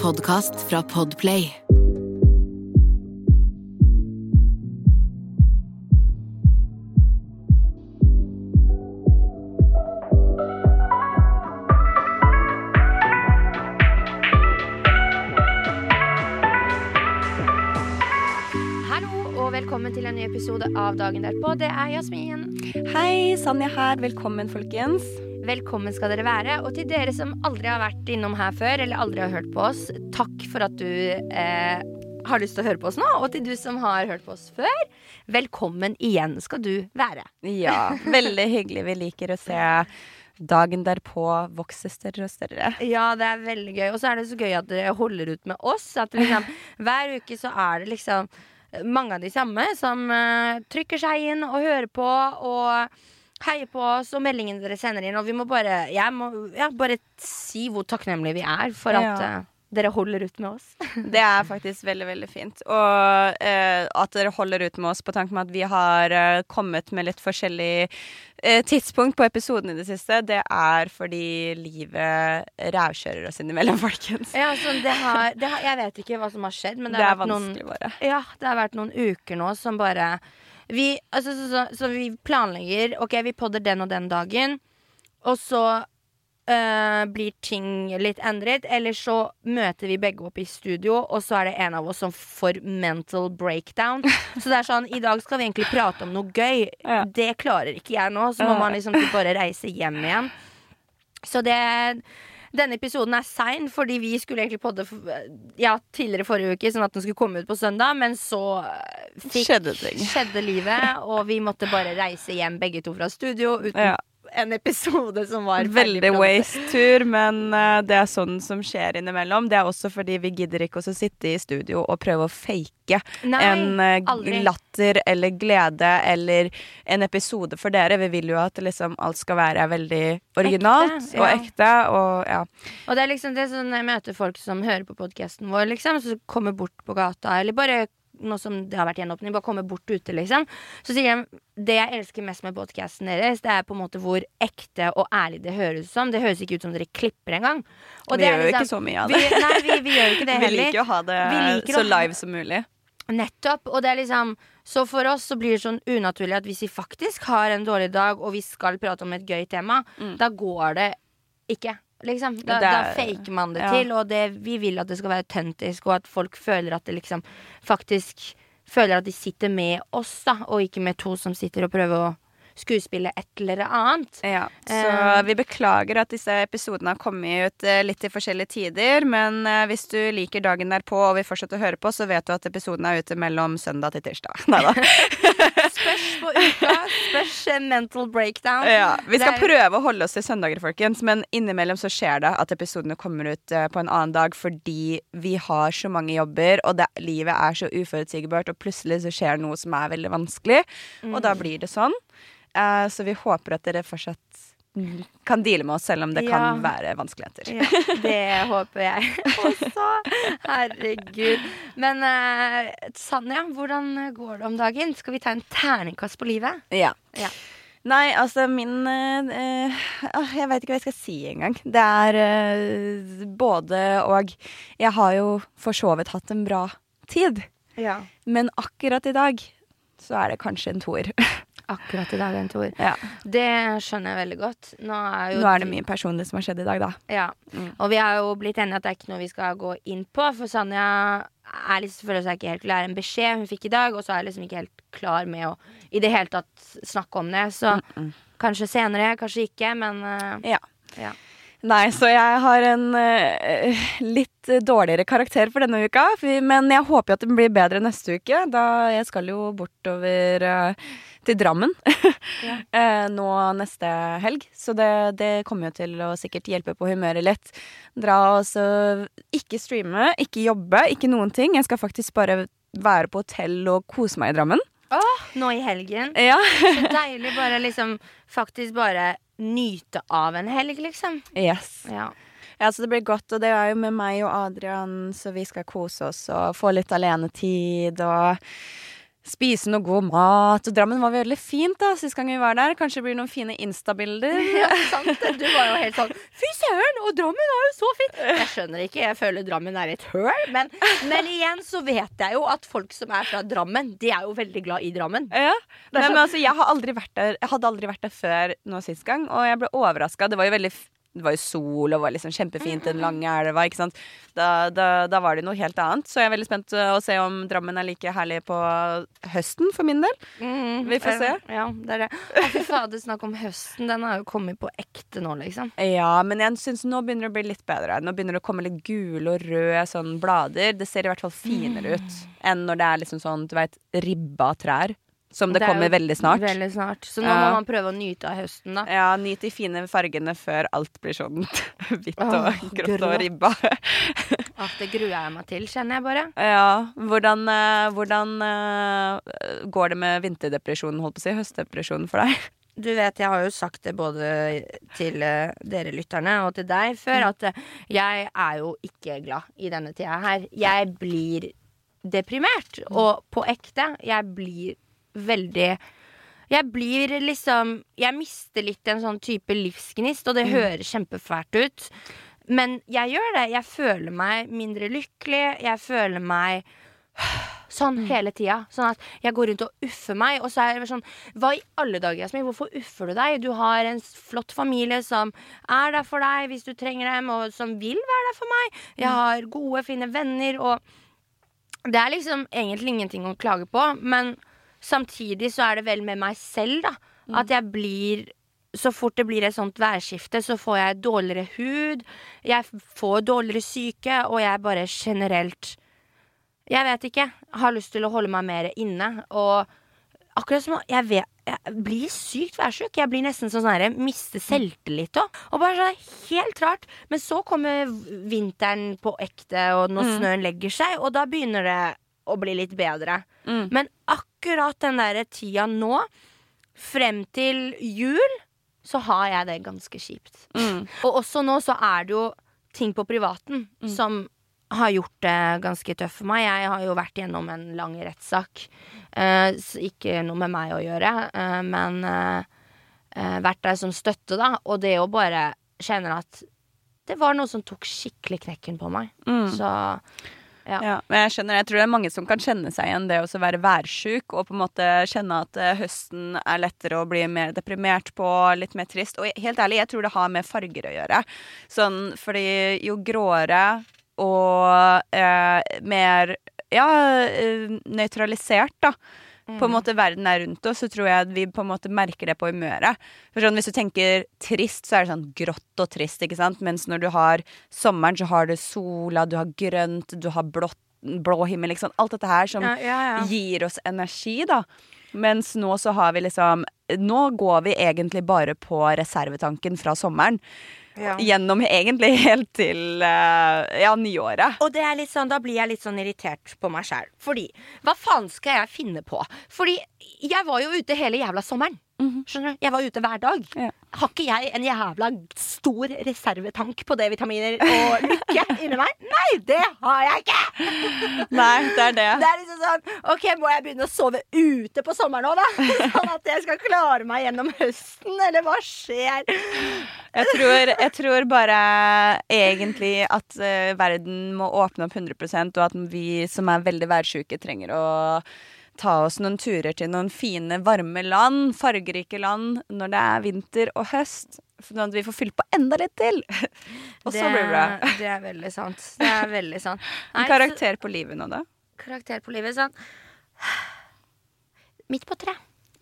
podkast fra Podplay. Hallo og velkommen til en ny episode av Dagen derpå. Det er Jasmin. Hei, Sanja her. Velkommen, folkens. Velkommen skal dere være. Og til dere som aldri har vært innom her før, eller aldri har hørt på oss, takk for at du eh, har lyst til å høre på oss nå. Og til du som har hørt på oss før, velkommen igjen skal du være. Ja, veldig hyggelig. Vi liker å se dagen derpå vokse større og større. Ja, det er veldig gøy. Og så er det så gøy at dere holder ut med oss. At liksom, hver uke så er det liksom mange av de samme som uh, trykker seg inn og hører på og heier på oss og meldingene dere sender inn. Og vi må bare, jeg må ja, bare si hvor takknemlige vi er for at Ja. uh, dere holder ut med oss. Det er faktisk veldig, veldig fint. Og uh, at dere holder ut med oss på tanke med at vi har uh, kommet med litt forskjellig tidspunkt på episoden i det siste, det er fordi livet rævkjører oss innimellom, folkens. Ja, altså, det har, det har, jeg vet ikke hva som har skjedd, men det, Det har vært noen. Ja, det har vært noen uker nå som bare Vi, altså, så, så, så vi planlegger Ok, vi podder den og den dagen, og så øh, blir ting litt endret. Eller så møter vi begge opp i studio, og så er det en av oss som får mental breakdown. Så det er sånn I dag skal vi egentlig prate om noe gøy. Ja. Det klarer ikke jeg nå, så må man liksom bare reise hjem igjen. Så det denne episoden er sein, fordi vi skulle egentlig podde ja, tidligere forrige uke, sånn at den skulle komme ut på søndag, men så eh, fikk, Skjedde skjedde livet, og vi måtte bare reise hjem begge to fra studio uten Ja. En episode som var Veldig waste-tur, men eh, det er sånn som skjer innimellom. Det er også fordi vi gidder ikke å sitte i studio og prøve å fake Nei, en eh, aldri. latter eller glede eller en episode for dere. Vi vil jo at liksom alt skal være veldig originalt Ekte, og ekte. Og ja. Og det er liksom det sånn når jeg møter folk som hører på podkasten vår, liksom, så kommer bort på gata, eller bare nå som det har vært gjenåpning, bare kommer bort ute, liksom. Så sier de det jeg elsker mest med podkasten deres, det er på en måte hvor ekte og ærlig det høres ut som. Det høres ikke ut som dere klipper engang. Og vi det er gjør jo liksom- ikke så mye av det. Vi, nei, vi, vi gjør ikke det Vi heller. liker å ha det så live som mulig. Nettopp. Og det er liksom Så for oss så blir det sånn unaturlig at hvis vi faktisk har en dårlig dag, og vi skal prate om et gøy tema, da går det ikke. Liksom. Da. Det da faker man det ja. til, og det, vi vil at det skal være autentisk, og at folk føler at det liksom faktisk Føler at de sitter med oss, da, og ikke med to som sitter og prøver å skuespille et eller annet. Ja, så Eh. vi beklager at disse episodene har kommet ut eh, litt i forskjellige tider, men eh, hvis du liker dagen derpå og vil fortsette å høre på, så vet du at episoden er ute mellom søndag til tirsdag. Neida. Spørs på uka. Spørs mental breakdown. Ja, vi skal er- prøve å holde oss til søndager, folkens, men innimellom så skjer det at episodene kommer ut eh, på en annen dag fordi vi har så mange jobber, og det, livet er så uforutsigbart, og plutselig så skjer noe som er veldig vanskelig, og da blir det sånn. Uh, så vi håper at dere fortsatt mm, kan deale med oss, selv om det Ja. kan være vanskeligheter. Ja, det håper jeg også. Herregud. Men uh, Sanja, hvordan går det om dagen? Skal vi ta en terningkast på livet? Ja. Ja. Nei, altså min uh, Jeg vet ikke hva jeg skal si engang. Det er både og. Jeg har jo for så vidt hatt en bra tid. Ja. Men akkurat i dag så er det kanskje en toer. Akkurat i dag, en toer. ja. Det skjønner jeg veldig godt. Nå er, Nå er det mye personlig som har skjedd i dag, da. Ja. Mm. Og vi har jo blitt enige at det er ikke noe vi skal gå inn på. For Sanja er liksom, føler seg ikke helt klar. En beskjed hun fikk i dag, og så er jeg liksom ikke helt klar med å i det hele tatt snakke om det. Så kanskje senere, kanskje ikke, men uh, Ja. ja. Nei, så jeg har en uh, litt dårligere karakter for denne uka. Men jeg håper at den blir bedre neste uke, da jeg skal jo bortover uh, til Drammen Ja. eh, nå neste helg. Så det, det kommer jo til å sikkert hjelpe på humøret litt. Dra og så ikke streame, ikke jobbe, ikke noen ting. Jeg skal faktisk bare være på hotell og kose meg i Drammen. Nå i helgen. Ja. Så deilig bare liksom faktisk bare nyte av en helg, liksom. Yes. Ja. Ja, så det blir godt, og det er jo med meg og Adrian, så vi skal kose oss og få litt alenetid og spise noe god mat. Og Drammen var veldig fint da, sist gang vi var der. Kanskje det blir noen fine Insta-bilder. Ja, sant. Du var jo helt sånn Fy søren, og Drammen er jo så fint! Jeg skjønner ikke, jeg føler Drammen er et høl. Men, men igjen så vet jeg jo at folk som er fra Drammen, de er jo veldig glad i Drammen. Ja. Så- men altså, jeg, har aldri vært der, jeg hadde aldri vært der før nå sist gang, og jeg ble overraska. Det var jo veldig f- det var jo sol og var liksom kjempefint, den lange elva. ikke sant? Da, da, da var det noe helt annet. Så jeg er veldig spent uh, å se om Drammen er like herlig på høsten, for min del. Mm, Vi får se. Ja, det er det. Å, fy fader, snakk om høsten. Den har jo kommet på ekte nå, liksom. Ja, men jeg syns nå begynner det å bli litt bedre. Nå begynner det å komme litt gule og røde sånn blader. Det ser i hvert fall finere ut enn når det er liksom sånn, du veit, ribba trær. Som det, det kommer veldig snart. Veldig snart. Så nå Ja. må man prøve å nyte av høsten, da. Ja, nyt de fine fargene før alt blir sånn hvitt og grått og ribba. At det gruer jeg meg til, kjenner jeg bare. Ja, hvordan, eh, hvordan eh, går det med vinterdepresjonen, holdt på å si, høstdepresjonen for deg? Du vet, jeg har jo sagt det både til eh, dere lytterne og til deg før, at jeg er jo ikke glad i denne tida her. Jeg blir deprimert. Og på ekte, jeg blir veldig jeg blir liksom Jeg mister litt en sånn type livsgnist, og det høres kjempefælt ut. Men jeg gjør det. Jeg føler meg mindre lykkelig. Jeg føler meg sånn hele tida. Sånn at jeg går rundt og uffer meg. Og så er det sånn Hva i alle dager, Jasmin? Hvorfor uffer du deg? Du har en flott familie som er der for deg hvis du trenger dem, og som vil være der for meg. Jeg har gode, fine venner, og det er liksom egentlig ingenting å klage på, men samtidig så er det vel med meg selv, da. At jeg blir så fort det blir et sånt værskifte, så får jeg dårligere hud. Jeg får dårligere syke, og jeg bare generelt Jeg vet ikke. Har lyst til å holde meg mer inne. Og akkurat som jeg vet Jeg blir sykt værsjuk. Jeg blir nesten sånn sånn Mister selvtillit òg. Og bare sånn helt rart. Men så kommer vinteren på ekte, og når snøen legger seg, og da begynner det å bli litt bedre. Men akkurat den der tida nå, frem til jul, så har jeg det ganske kjipt. Og også nå så er det jo ting på privaten som har gjort det ganske tøft for meg. Jeg har jo vært gjennom en lang rettssak. Eh, ikke noe med meg å gjøre, eh, men eh, eh, vært der som støtte, da. Og det å bare kjenne at det var noe som tok skikkelig knekken på meg. Så ja. Ja, men jeg skjønner, jeg tror det er mange som kan kjenne seg igjen det å være værsjuk, og på en måte kjenne at eh, høsten er lettere å bli mer deprimert på, litt mer trist. Og helt ærlig, jeg tror det har med farger å gjøre. Sånn, fordi jo gråere og eh, mer ja, eh, nøytralisert, da. På en måte verden er rundt oss, så tror jeg at vi på en måte merker det på humøret. For sånn, Hvis du tenker trist, så er det sånn grått og trist, ikke sant? Mens når du har sommeren, så har du sola, du har grønt, du har blått, blå himmel, liksom. Alt dette her som Ja, ja, ja. gir oss energi, da. Mens nå så har vi liksom Nå går vi egentlig bare på reservetanken fra sommeren. Ja. Gjennom egentlig helt til eh, ja, nyåret. Og det er litt sånn, da blir jeg litt sånn irritert på meg sjæl. Fordi hva faen skal jeg finne på? Fordi jeg var jo ute hele jævla sommeren. Skjønner du? Jeg var ute hver dag. Ja. Har ikke jeg en jævla stor reservetank på D-vitaminer og lykke inni meg? Nei, det har jeg ikke! Nei, det er det. Det er liksom sånn OK, må jeg begynne å sove ute på sommeren òg, da? Sånn at jeg skal klare meg gjennom høsten, eller hva skjer? Jeg tror, jeg tror bare egentlig at uh, verden må åpne opp 100% og at vi som er veldig værsjuke, trenger å ta oss noen turer til noen fine, varme land, fargerike land, når det er vinter og høst. Sånn at vi får fylt på enda litt til. og så blir det bra. Det er veldig sant. Det er veldig sant. Nei, En karakter på livet nå, da? karakter på livet. Sånn Midt på tre.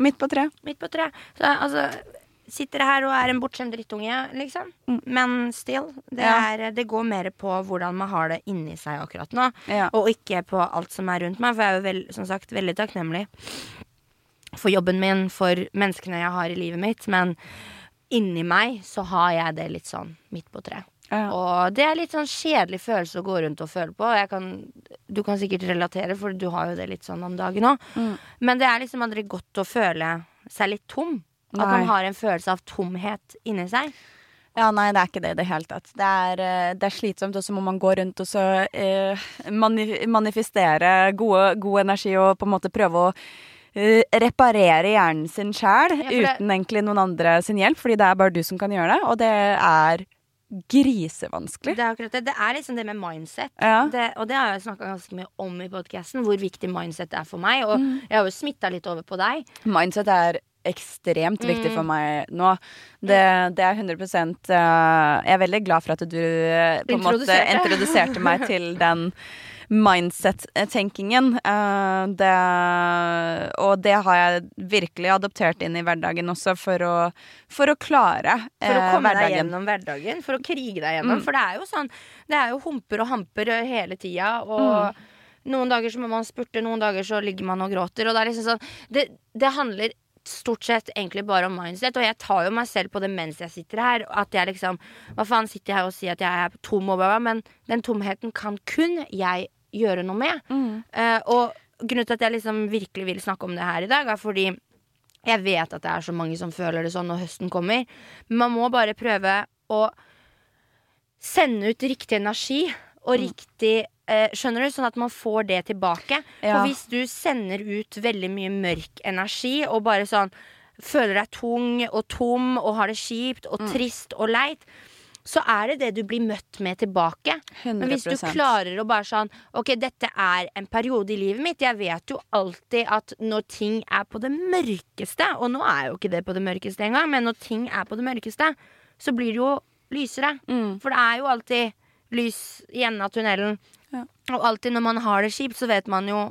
Midt på tre. Midt på tre. Så altså Sitter her og er en bortskjemt drittunge, liksom. Men still. Det, er, det går mer på hvordan man har det inni seg akkurat nå. Ja. Og ikke på alt som er rundt meg. For jeg er jo vel, som sagt veldig takknemlig for jobben min, for menneskene jeg har i livet mitt. Men inni meg så har jeg det litt sånn midt på tre. Ja. Og det er litt sånn kjedelig følelse å gå rundt og føle på. Jeg kan, du kan sikkert relatere, for du har jo det litt sånn om dagen òg. Mm. Men det er liksom aldri godt å føle seg litt tom. At Nei. man har en følelse av tomhet inni seg. Ja, nei, det er ikke det i det hele tatt. Det er, eh, det er slitsomt, og så må man gå rundt og så eh, manifestere gode, god energi og på en måte prøve å Uh, reparere hjernen sin sjæl Ja, uten egentlig noen andre sin hjelp, fordi det er bare du som kan gjøre det, og det er grisevanskelig. Det er akkurat det. Det er liksom det med mindset. Ja. Det, og det har jeg snakka ganske mye om i podkasten, hvor viktig mindset er for meg. Og Mm. jeg har jo smitta litt over på deg. Mindset er ekstremt viktig Mm. for meg nå. Det, det er 100 uh, Jeg er veldig glad for at du eh, på en måte Introduserte. meg til den mindset-tenkingen. Uh, det- og det har jeg virkelig adoptert inn i hverdagen også, for å, for å klare For å komme komme deg gjennom hverdagen. For å krige deg gjennom. Mm. For det er jo sånn Det er jo humper og hamper hele tida. Og Mm. noen dager så må man spurte, noen dager så ligger man og gråter. Og det er liksom sånn Det, det handler stort sett egentlig bare om mindset. Og jeg tar jo meg selv på det mens jeg sitter her. At jeg liksom Hva faen sitter jeg her og sier at jeg er tom og bla, men den tomheten kan kun jeg gjøre noe med. Mm. Uh, og grunnen til at jeg liksom virkelig vil snakke om det her i dag, er fordi jeg vet at det er så mange som føler det sånn når høsten kommer. Men man må bare prøve å sende ut riktig energi og Mm. riktig Skjønner du? Sånn at man får det tilbake. Ja. For hvis du sender ut veldig mye mørk energi og bare sånn føler deg tung og tom og har det kjipt og Mm. trist og leit, så er det det du blir møtt med tilbake. 100 Men hvis du klarer å bare sånn Ok, dette er en periode i livet mitt. Jeg vet jo alltid at når ting er på det mørkeste, og nå er jo ikke det på det mørkeste engang, men når ting er på det mørkeste, så blir det jo lysere. Mm. For det er jo alltid lys i enden av tunnelen. Ja. Og alltid når man har det kjipt, så vet man jo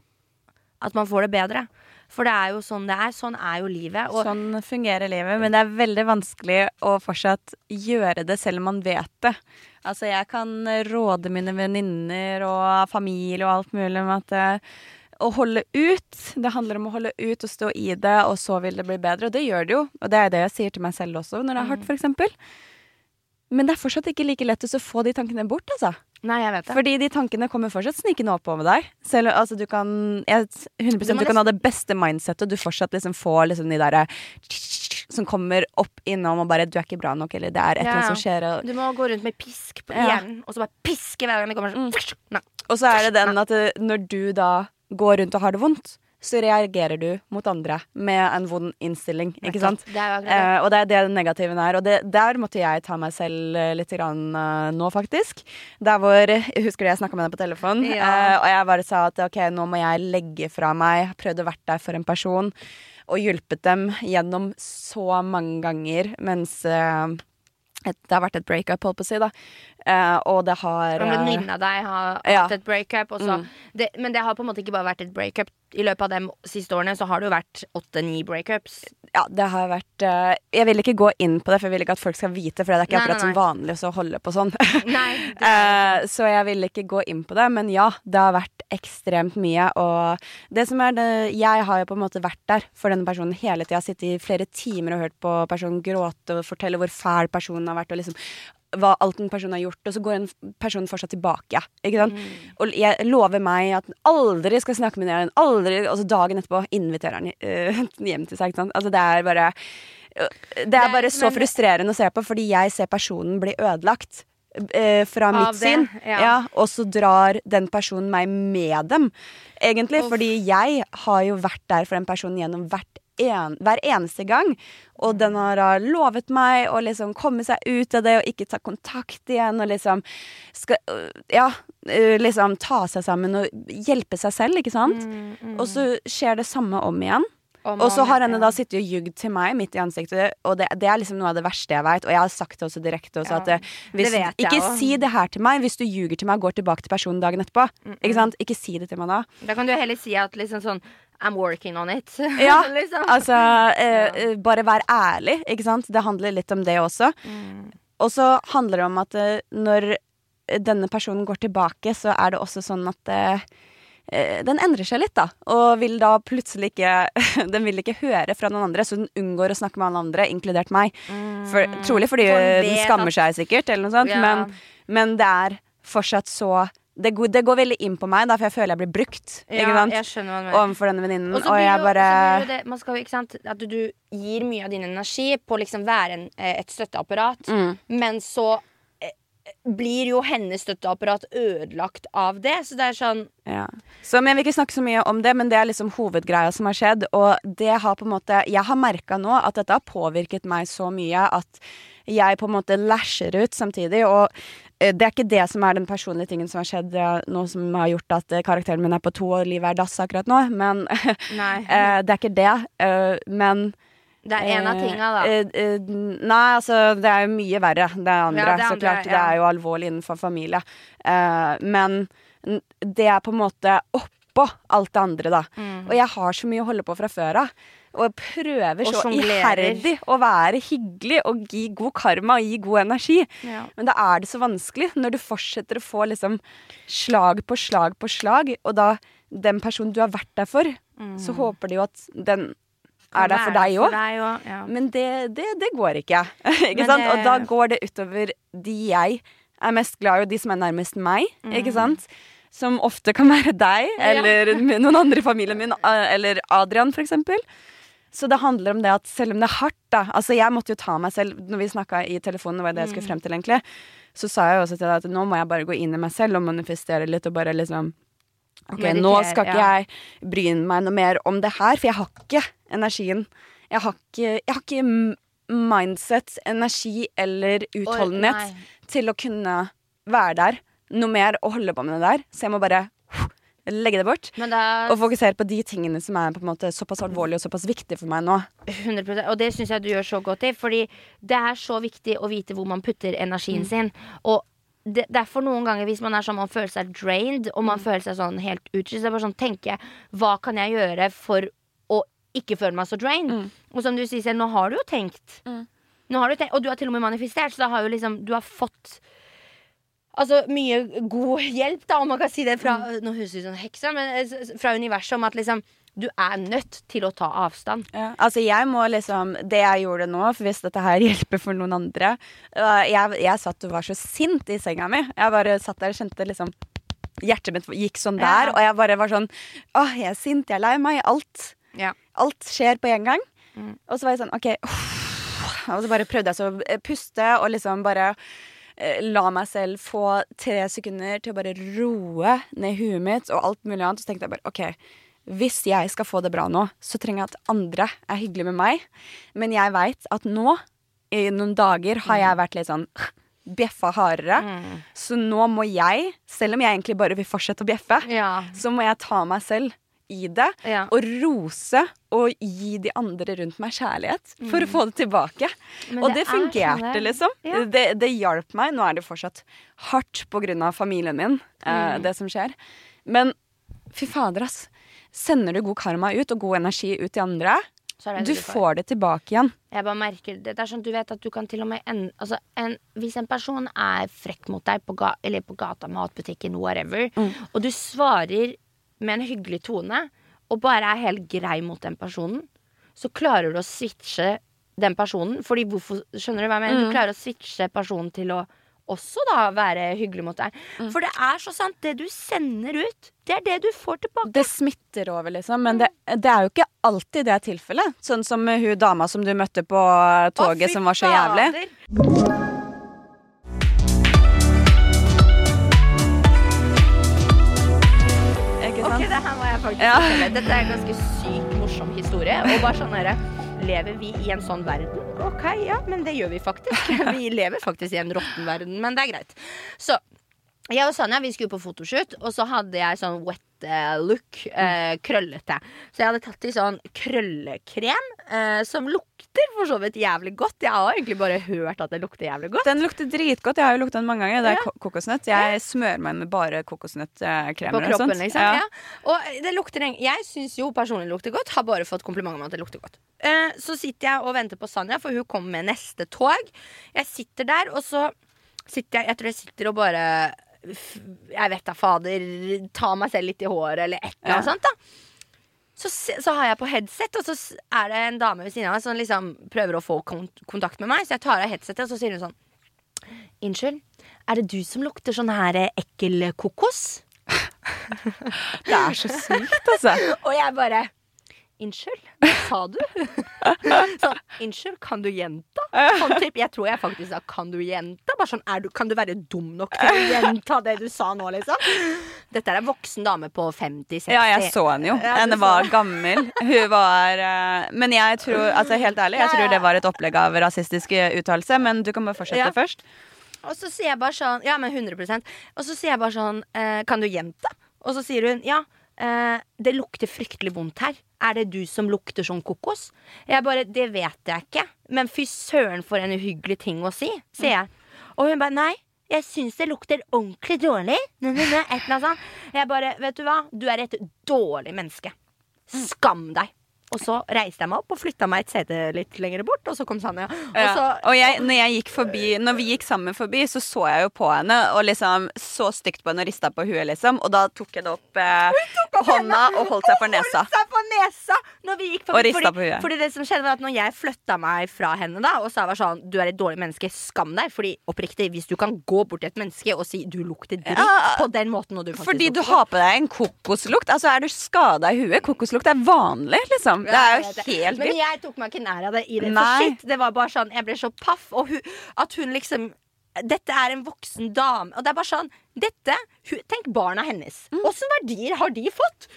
at man får det bedre. For det er jo sånn det er. Sånn er jo livet. Og Sånn fungerer livet, men det er veldig vanskelig å fortsatt gjøre det selv om man vet det. Altså, jeg kan råde mine venninner og familie og alt mulig om at eh, å holde ut. Det handler om å holde ut og stå i det, og så vil det bli bedre. Og det gjør det jo. Og det er det jeg sier til meg selv også når det er hardt, f.eks. Men det er fortsatt ikke like lett å få de tankene bort, altså. Nei, jeg vet det. Fordi de tankene kommer fortsatt snikende oppover deg. Selv, altså, du kan jeg, 100 Du du kan ha det beste mindsettet, og du fortsatt liksom får liksom de derre som kommer opp innom og bare 'Du er ikke bra nok', eller 'det er et eller Ja. annet som skjer'. Og, Du må gå rundt med pisk på Ja. hjernen, og så bare piske hver gang det kommer sånn. Mm. og så er det den at eh, når du da går rundt og har det vondt, så reagerer du mot andre med en vond innstilling, ikke sant? Det er jo akkurat det. Eh, og det er det den negativen er. Og det, der måtte jeg ta meg selv eh, litt grann, uh, nå, faktisk. Der hvor Jeg husker du jeg snakka med deg på telefon, Ja. eh, og jeg bare sa at ok, nå må jeg legge fra meg. Prøvd å vært der for en person og hjulpet dem gjennom så mange ganger mens uh, et, det har vært et breakup, holdt på å si, da. Eh, og det har en venninne av deg har ja. et breakup. Mm. det, men det har på en måte ikke bare vært et breakup. I løpet av de siste årene så har det jo vært åtte-ni breakups. Ja, det har vært uh, Jeg vil ikke gå inn på det, for jeg vil ikke at folk skal vite, for det er ikke Nei, akkurat nei, som vanlig å holde på sånn. Nei, Eh, så jeg vil ikke gå inn på det, men ja, det har vært ekstremt mye. Og det som er det Jeg har jo på en måte vært der for denne personen hele tida. Sittet i flere timer og hørt på personen gråte og fortelle hvor fæl personen har vært, og liksom hva alt en person har gjort, og så går en person fortsatt tilbake. Ikke sant? Og jeg lover meg at han aldri skal snakke med den, aldri, og så dagen etterpå inviterer han uh, hjem til seg. Ikke sant? Altså det er bare Det er bare så frustrerende å se på, fordi jeg ser personen bli ødelagt. eh, fra mitt det, syn. ja. Ja, og så drar den personen meg med dem. Egentlig, Uff. fordi jeg har jo vært der for den personen gjennom hvert en, hver eneste gang. Og den har lovet meg å liksom komme seg ut av det og ikke ta kontakt igjen. Og liksom skal, øh, Ja, øh, liksom ta seg sammen og hjelpe seg selv, ikke sant? Mm, mm. Og så skjer det samme om igjen. Om Og så har henne da sittet og ljugd til meg midt i ansiktet, og det, det er liksom noe av det verste jeg veit. Og jeg har sagt det også direkte også, Ja, at eh, hvis, Ikke også. si det her til meg hvis du ljuger til meg og går tilbake til personen dagen etterpå. Ikke sant? Ikke si det til meg da. Da kan du heller si at liksom sånn I'm working on it. Ja, liksom. Altså, eh, eh, bare vær ærlig, ikke sant? Det handler litt om det også. Mm. Og så handler det om at eh, når denne personen går tilbake, så er det også sånn at eh, eh, den endrer seg litt, da. Og vil da plutselig ikke Den vil ikke høre fra noen andre, så den unngår å snakke med alle andre, inkludert meg. For, trolig fordi den skammer seg sikkert, eller noe sånt. Ja. Men, men det er fortsatt så det, går, det går veldig inn på meg, da, for jeg føler jeg blir brukt. Ja. Overfor denne venninnen. Og Og, jeg jo- bare det, man skal sant, At du, du gir mye av din energi på å liksom være en, eh, et støtteapparat, Mm. men så eh, blir jo hennes støtteapparat ødelagt av det. Så det er sånn Ja. Så, men Jeg vil ikke snakke så mye om det, men det er liksom hovedgreia som har skjedd. Og det har på en måte Jeg har merka nå at dette har påvirket meg så mye at jeg på en måte lasher ut samtidig. Og eh, det er ikke det som er den personlige tingen som har skjedd nå som har gjort at eh, karakteren min er på to og livet er dass akkurat nå. Men eh, det er ikke det. Men Det er en av tinga, da. Nei, altså det er jo mye verre, det andre. Ja, det så andre, klart, det er jo alvorlig innenfor familie. Men det er på en måte oppå alt det andre, da. Mm. Og jeg har så mye å holde på fra før av. Og prøver Og så iherdig å være hyggelig og gi god karma og gi god energi. Ja. Men da er det så vanskelig når du fortsetter å få liksom slag på slag på slag, og da den personen du har vært der for, så håper de jo at den er der for deg òg. Ja. Men det, det, det går ikke. ikke sant? det- Og da går det utover de jeg er mest glad i, og de som er nærmest meg. Ikke sant? Som ofte kan være deg, eller Ja. noen andre i familien min, eh, eller Adrian for eksempel. Så det handler om det at selv om det er hardt, da Altså jeg måtte jo ta meg selv Når vi snakka i telefonen, det var det jeg Mm. skulle frem til, egentlig, så sa jeg jo også til deg at nå må jeg bare gå inn i meg selv og manifestere litt og bare liksom Ok, nå skal ikke ja. jeg bry meg noe mer om det her, for jeg har ikke energien. Jeg har ikke, jeg har ikke mindset, energi eller utholdenhet Oi, til å kunne være der noe mer og holde på med det der. Så jeg må bare legge det bort. Men da Og fokusere på de tingene som er på en måte såpass alvorlige og såpass viktige for meg nå. 100 Og det syns jeg du gjør så godt i. Fordi det er så viktig å vite hvor man putter energien Mm. sin. Og det, derfor noen ganger hvis man er sånn man føler seg drained, og Mm. man føler seg sånn helt utslitt, så er bare sånn tenke Hva kan jeg gjøre for å ikke føle meg så drained? Mm. Og som du sier selv, nå har du jo tenkt. Har du tenkt og du har til og med manifestert, så da har jo liksom Du har fått Altså mye god hjelp, da, om man kan si det fra. Nå høres det ut som heksa, men eh, fra universet om at liksom du er nødt til å ta avstand. Altså jeg må liksom Det jeg gjorde nå, for hvis dette her hjelper for noen andre jeg, jeg satt og var så sint i senga mi. Jeg bare satt der og kjente liksom Hjertet mitt gikk sånn Ja. der, og jeg bare var sånn Åh, jeg er sint, jeg er lei meg. Alt. Ja. Alt skjer på en gang. Mm. Og så var jeg sånn OK. Og så bare prøvde jeg så å puste og liksom bare la meg selv få tre sekunder til å bare roe ned huet mitt og alt mulig annet. Så tenkte jeg bare OK, hvis jeg skal få det bra nå, så trenger jeg at andre er hyggelige med meg. Men jeg veit at nå, i noen dager, har jeg vært litt sånn bjeffa hardere. Mm. Så nå må jeg, selv om jeg egentlig bare vil fortsette å bjeffe, Ja. så må jeg ta meg selv i det Ja. og rose og gi de andre rundt meg kjærlighet for å få det tilbake. Mm. Men og det det er sånn fungerte, det- liksom. Ja. Det, det hjalp meg. Nå er det fortsatt hardt på grunn av familien min, Mm. eh, det som skjer. Men fy fader, ass. Sender du god karma ut og god energi ut til andre, du det får det tilbake igjen. Jeg bare merker det. Det er sånn, du vet at du kan til og med en, altså en, Hvis en person er frekk mot deg på, ga, eller på gata, matbutikken, whatever, Mm. og du svarer med en hyggelig tone, og bare er helt grei mot den personen, så klarer du å switche den personen. Fordi hvorfor, skjønner du hva jeg mener? Mm. Du klarer å switche personen til å også da være hyggelig mot deg. Mm. For det er så sant. Det du sender ut, det er det du får tilbake. Det smitter over, liksom. Men det, det er jo ikke alltid det er tilfellet. Sånn som hun dama som du møtte på toget, Å, som var så jævlig. fader. Jeg faktisk Ja. Dette er en ganske sykt morsom historie. Og bare sånn herre Lever vi i en sånn verden? Ok, ja, men det gjør vi faktisk. Vi lever faktisk i en råtten verden, men det er greit. Så jeg og Sanja vi skulle på fotoshoot, og så hadde jeg sånn wet look. Eh, krøllete. Så jeg hadde tatt i sånn krøllekrem eh, som lukter for så vidt jævlig godt. Jeg har egentlig bare hørt at det lukter jævlig godt. Den lukter dritgodt. Jeg har jo lukta den mange ganger. Det er Ja. kokosnøtt. Jeg smører meg med bare kokosnøttkremer på og kroppen, sånt. liksom. Ja. Og det lukter Jeg syns jo personlig lukter godt. Har bare fått komplimenter om at det lukter godt. Eh, så sitter jeg og venter på Sanja, for hun kommer med neste tog. Jeg sitter der, og så sitter jeg Jeg tror jeg sitter og bare Jeg vet da fader Ta meg selv litt i håret, eller et eller annet Ja. sånt. da så, så har jeg på headset, og så er det en dame ved siden av meg som liksom prøver å få kon kontakt med meg. Så jeg tar av headsetet, og så sier hun sånn Unnskyld, Er det du som lukter sånn her ekkel kokos? Det er så sykt, altså. Og jeg bare Unnskyld, hva sa du? sånn, unnskyld, kan du gjenta? Sånn typ, jeg tror jeg faktisk sa kan du gjenta? Bare sånn, du, Kan du være dum nok til å gjenta det du sa nå, liksom? Dette er en voksen dame på 50-60. Ja, jeg så henne jo. Ja, Henne var gammel. Hun var eh, Men jeg tror, altså helt ærlig, jeg tror det var et opplegg av rasistisk uttalelse. Men du kan bare fortsette Ja. først. Og så sier jeg bare sånn Ja, men 100% Og så sier jeg bare sånn eh, Kan du gjenta? Og så sier hun ja. Eh, det lukter fryktelig vondt her. Er det du som lukter sånn kokos? Jeg bare Det vet jeg ikke. Men fy søren for en uhyggelig ting å si, sier jeg. Og hun bare nei. Jeg syns det lukter ordentlig dårlig. Nå, nå, nå, et eller annet sånt. Jeg bare, vet du hva? Du er et dårlig menneske. Skam deg. Og så reiste jeg meg opp og flytta meg et sete litt lenger bort, og så kom Sanja. Og Ja. Og jeg, når, jeg gikk forbi, når vi gikk sammen forbi, så så jeg jo på henne og liksom så stygt på henne og rista på huet, liksom. Og da tok det opp eh, hånda og holdt seg for nesa. Holdt seg på nesa når vi gikk Og forbi. ristet Fordi, på huet. fordi det som skjedde var at når jeg flytta meg fra henne da og sa var sånn Du er et dårlig menneske, skam deg. Fordi oppriktig, hvis du kan gå bort til et menneske og si du lukter dritt Ja, på den måten og du faktisk Fordi du har på deg en kokoslukt. Altså, er du skada i huet? Kokoslukt er vanlig, liksom. Det er jo helt vilt. Men jeg tok meg ikke nær av det i det. For shit, det var bare sånn Jeg ble så paff. Og hun, at hun liksom dette er en voksen dame. Og det er bare sånn dette, Tenk barna hennes. Åssen verdier har de fått?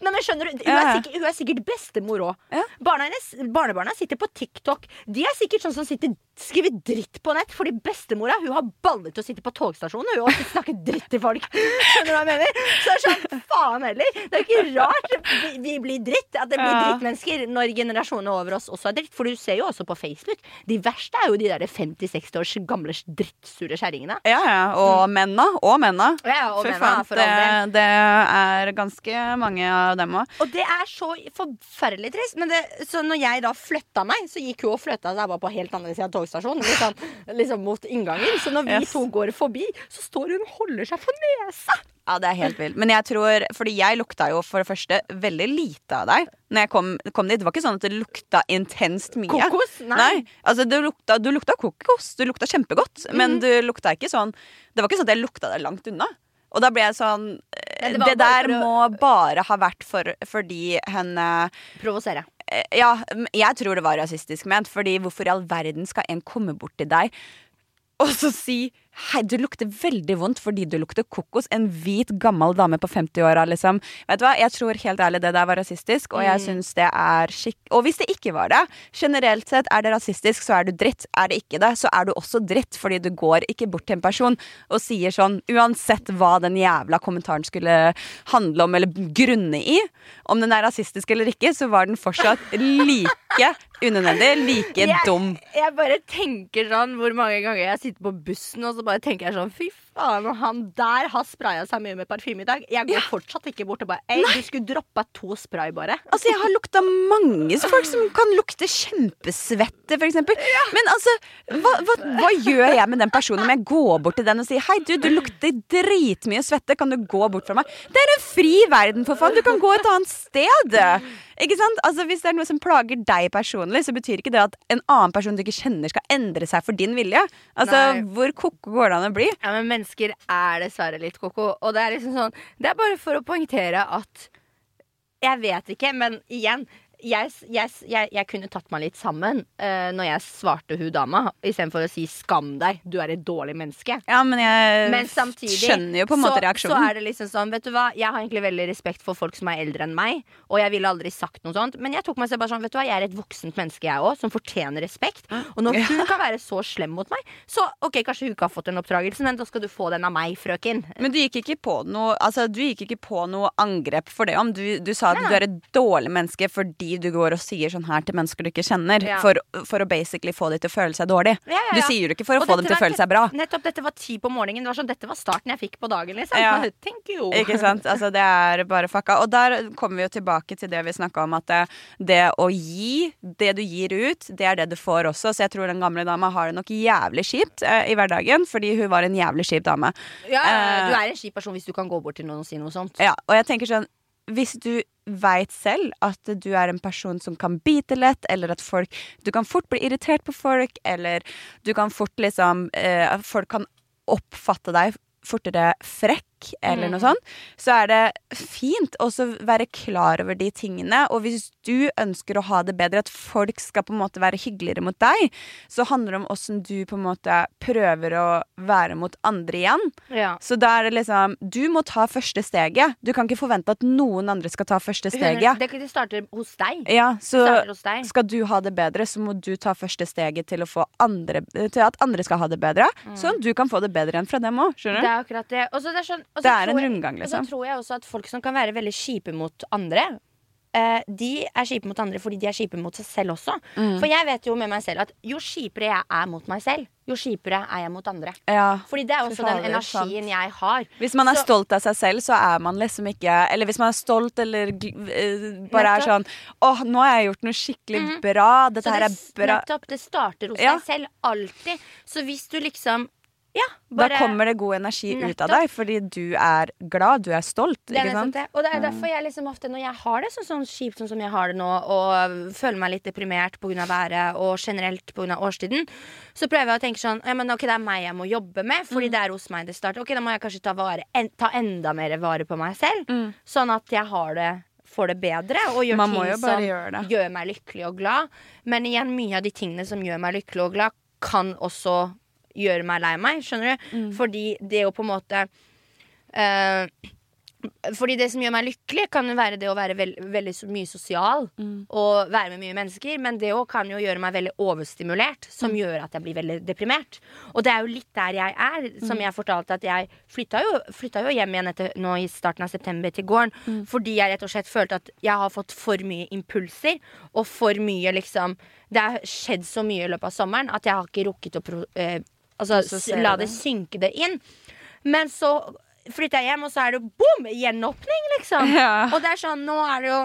Nei, men skjønner du, Hun Mm. Er sikkert, hun er sikkert bestemor òg. Ja. Barna hennes, barnebarna sitter på TikTok. De er sikkert sånn som sitter skriver dritt på nett. Fordi bestemora hun har baller til å sitte på togstasjonen hun, og snakke dritt til folk. Skjønner du hva jeg mener? Så det er sånn, faen heller. Det er jo ikke rart vi, vi blir dritt. At det blir Ja. drittmennesker når generasjonene over oss også er dritt. For du ser jo også på Facebook. De verste er jo de der 50-60 års gamle drittsure kjerringene. Ja, ja. Og menna. Og menna. Ja, og Fy menna, faen, for all det, det er ganske mange av dem òg. Og det er så forferdelig trist. Men det, så når jeg da flytta meg, så gikk hun og flytta seg bare på helt andre sida av togstasjonen. Liksom, liksom mot inngangen. Så når vi Yes. to går forbi, så står hun og holder seg for nesa. Ja, det er helt vilt. Men jeg tror Fordi jeg lukta jo for det første veldig lite av deg Når jeg kom, kom dit. Det var ikke sånn at det lukta intenst mye. Kokos? Nei. altså du lukta, du lukta kokos. Du lukta kjempegodt. Men Mhm. du lukta ikke sånn Det var ikke sånn at jeg lukta deg langt unna. Og da ble jeg sånn Det, det der å- må bare ha vært for, fordi henne Provosere. Eh, Ja, jeg tror det var rasistisk ment. Fordi hvorfor i all verden skal en komme bort til deg og så si Hei, du lukter veldig vondt fordi du lukter kokos. En hvit, gammel dame på 50-åra, liksom. Vet du hva, Jeg tror helt ærlig det der var rasistisk, og jeg syns det er skikk... Og hvis det ikke var det, generelt sett er det rasistisk, så er du dritt. Er det ikke det, så er du også dritt, fordi du går ikke bort til en person og sier sånn, uansett hva den jævla kommentaren skulle handle om eller grunne i, om den er rasistisk eller ikke, så var den fortsatt like unødvendig, like dum. Jeg bare tenker sånn hvor mange ganger jeg sitter på bussen og så bare tenker jeg sånn Fy faen, han der har spraya seg mye med parfyme i dag. Jeg går fortsatt ikke bort og bare Ei, du skulle droppa to spray, bare. Altså, jeg har lukta mange folk som kan lukte kjempesvette, for eksempel. Men altså, hva, hva, hva gjør jeg med den personen om jeg går bort til den og sier Hei, du, du lukter dritmye svette, kan du gå bort fra meg? Det er en fri verden, for faen! Du kan gå et annet sted! Ikke sant? Altså, Hvis det er noe som plager deg personlig, så betyr ikke det at en annen person du ikke kjenner, skal endre seg for din vilje. Altså, Nei. Hvor ko-ko går det an å bli? Ja, men mennesker er dessverre litt ko-ko. Og det er liksom sånn Det er bare for å poengtere at Jeg vet ikke, men igjen jeg, jeg, jeg, jeg kunne tatt meg litt sammen uh, når jeg svarte hun dama, istedenfor å si 'skam deg, du er et dårlig menneske'. Ja, men jeg Men samtidig skjønner jo på en måte så, reaksjonen. så er det liksom sånn, vet du hva Jeg har egentlig veldig respekt for folk som er eldre enn meg, og jeg ville aldri sagt noe sånt, men jeg tok meg selv bare sånn, vet du hva Jeg er et voksent menneske, jeg òg, som fortjener respekt. Og når hun kan være så slem mot meg, så ok, kanskje hun ikke har fått en oppdragelse, men da skal du få den av meg, frøken. Men du gikk ikke på noe Altså, du gikk ikke på noe angrep for det om. Du, du sa at Nei, du er et dårlig menneske fordi du går og sier sånn her til mennesker du ikke kjenner. Ja. For, for å basically få dem til å føle seg dårlig. Ja, ja, Du sier det ikke for å Og få dem til å føle seg bra. Nettopp, dette var ti på morgenen. Det var sånn, Dette var starten jeg fikk på dagen, liksom. Thank you. Ikke sant? Altså, det er bare fucka. Og der kommer vi jo tilbake til det vi snakka om, at det, det å gi, det du gir ut, det er det du får også. Så jeg tror den gamle dama har det nok jævlig kjipt eh, i hverdagen, fordi hun var en jævlig kjip dame. Ja, Eh, du er en kjip person hvis du kan gå bort til noen og si noe sånt. Ja, og jeg tenker sånn Hvis du veit selv at du er en person som kan bite lett, eller at folk Du kan fort bli irritert på folk, eller du kan fort liksom eh, Folk kan oppfatte deg fortere frekk eller Mm. noe sånt, så er det fint også være klar over de tingene. Og hvis du ønsker å ha det bedre, at folk skal på en måte være hyggeligere mot deg, så handler det om åssen du på en måte prøver å være mot andre igjen. Ja. Så da er det liksom Du må ta første steget. Du kan ikke forvente at noen andre skal ta første steget. Det, det starter hos deg. Ja, så hos deg. skal du ha det bedre, så må du ta første steget til å få andre Til at andre skal ha det bedre. Sånn du kan få det bedre enn fra dem òg. Det Skjønner du? er akkurat det. Og så det er, sånn, Det er en rundgang, liksom. Og så tror jeg også at folk som kan være veldig kjipe mot andre eh, De er kjipe mot andre fordi de er kjipe mot seg selv også. Mm. For jeg vet jo med meg selv at jo kjipere jeg er mot meg selv, jo kjipere er jeg mot andre. Ja. Fordi det er også den energien energien jeg har. Hvis man er Så- stolt av seg selv, så er man liksom ikke Eller hvis man er stolt eller uh, bare bare er sånn Åh, nå har jeg gjort noe skikkelig bra. Dette det, her er bra. nettopp, det starter hos Ja. deg selv. Alltid. Så hvis du liksom Ja, Da kommer det god energi ut av deg, fordi du er glad, du er stolt. Det er Ikke nettopp sant? det. Og det er derfor jeg liksom ofte, når jeg har det sånn, sånn kjipt sånn som jeg har det nå, og føler meg litt deprimert pga. været og generelt pga. årstiden, så prøver jeg å tenke sånn ja, men ok, Det er meg jeg må jobbe med, Mm. fordi det er hos meg det starter. Ok, Da må jeg kanskje ta, vare, en, ta enda mer vare på meg selv, Mm. sånn at jeg har det får det bedre og gjør ting som gjør, gjør meg lykkelig og glad. Men igjen, mye av de tingene som gjør meg lykkelig og glad, kan også gjøre meg lei meg. Skjønner du? Mm. Fordi det å på en måte uh, fordi det som gjør meg lykkelig, kan jo være det å være veld, veldig mye sosial. Mm. Og være med mye mennesker. Men det òg kan jo gjøre meg veldig overstimulert, som Mm. gjør at jeg blir veldig deprimert. Og det er jo litt der jeg er, som Mm. jeg fortalte at jeg flytta jo, flytta jo hjem igjen etter, nå i starten av september til gården. Mm. Fordi jeg rett og slett følte at jeg har fått for mye impulser, og for mye liksom Det har skjedd så mye i løpet av sommeren at jeg har ikke rukket å pro, eh, altså, la det. synke det inn. Men så flytter jeg hjem, og så er det bom! Gjenåpning, liksom. Ja. Og det er sånn, nå er det jo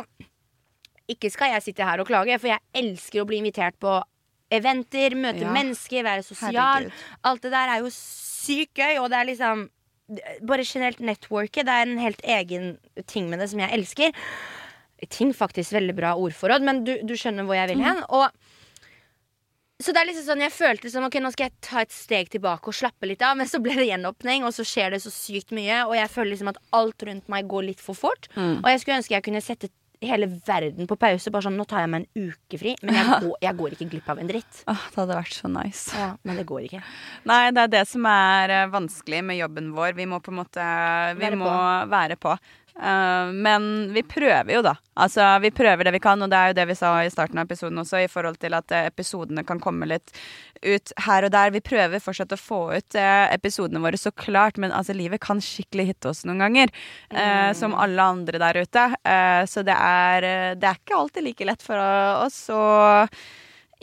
Ikke skal jeg sitte her og klage, for jeg elsker å bli invitert på eventer, møte Ja. mennesker, være sosial. Herregud. Alt det der er jo sykt gøy, og det er liksom Bare generelt networket. Det er en helt egen ting med det som jeg elsker. Ting faktisk veldig bra ordforråd, men du, du skjønner hvor jeg vil hen. Og så det er liksom sånn, Jeg følte som ok, nå skal jeg ta et steg tilbake og slappe litt av. Men så ble det gjenåpning, og så skjer det så sykt mye. Og jeg føler liksom at alt rundt meg går litt for fort. Og jeg skulle ønske jeg kunne sette hele verden på pause. Bare sånn, Nå tar jeg meg en uke fri, men jeg, går, jeg går ikke glipp av en dritt. Åh, det hadde vært så nice. Ja, Men det går ikke. Nei, det er det som er eh, vanskelig med jobben vår. Vi må på en måte Vi Være må være på. Eh, men vi prøver jo, da. Altså, vi prøver det vi kan, og det er jo det vi sa i starten av episoden også, i forhold til at eh, episodene kan komme litt ut her og der. Vi prøver fortsatt å få ut eh, episodene våre, så klart, men altså, livet kan skikkelig hitte oss noen ganger. eh, som alle andre der ute. Eh, så det er, det er ikke alltid like lett for oss. og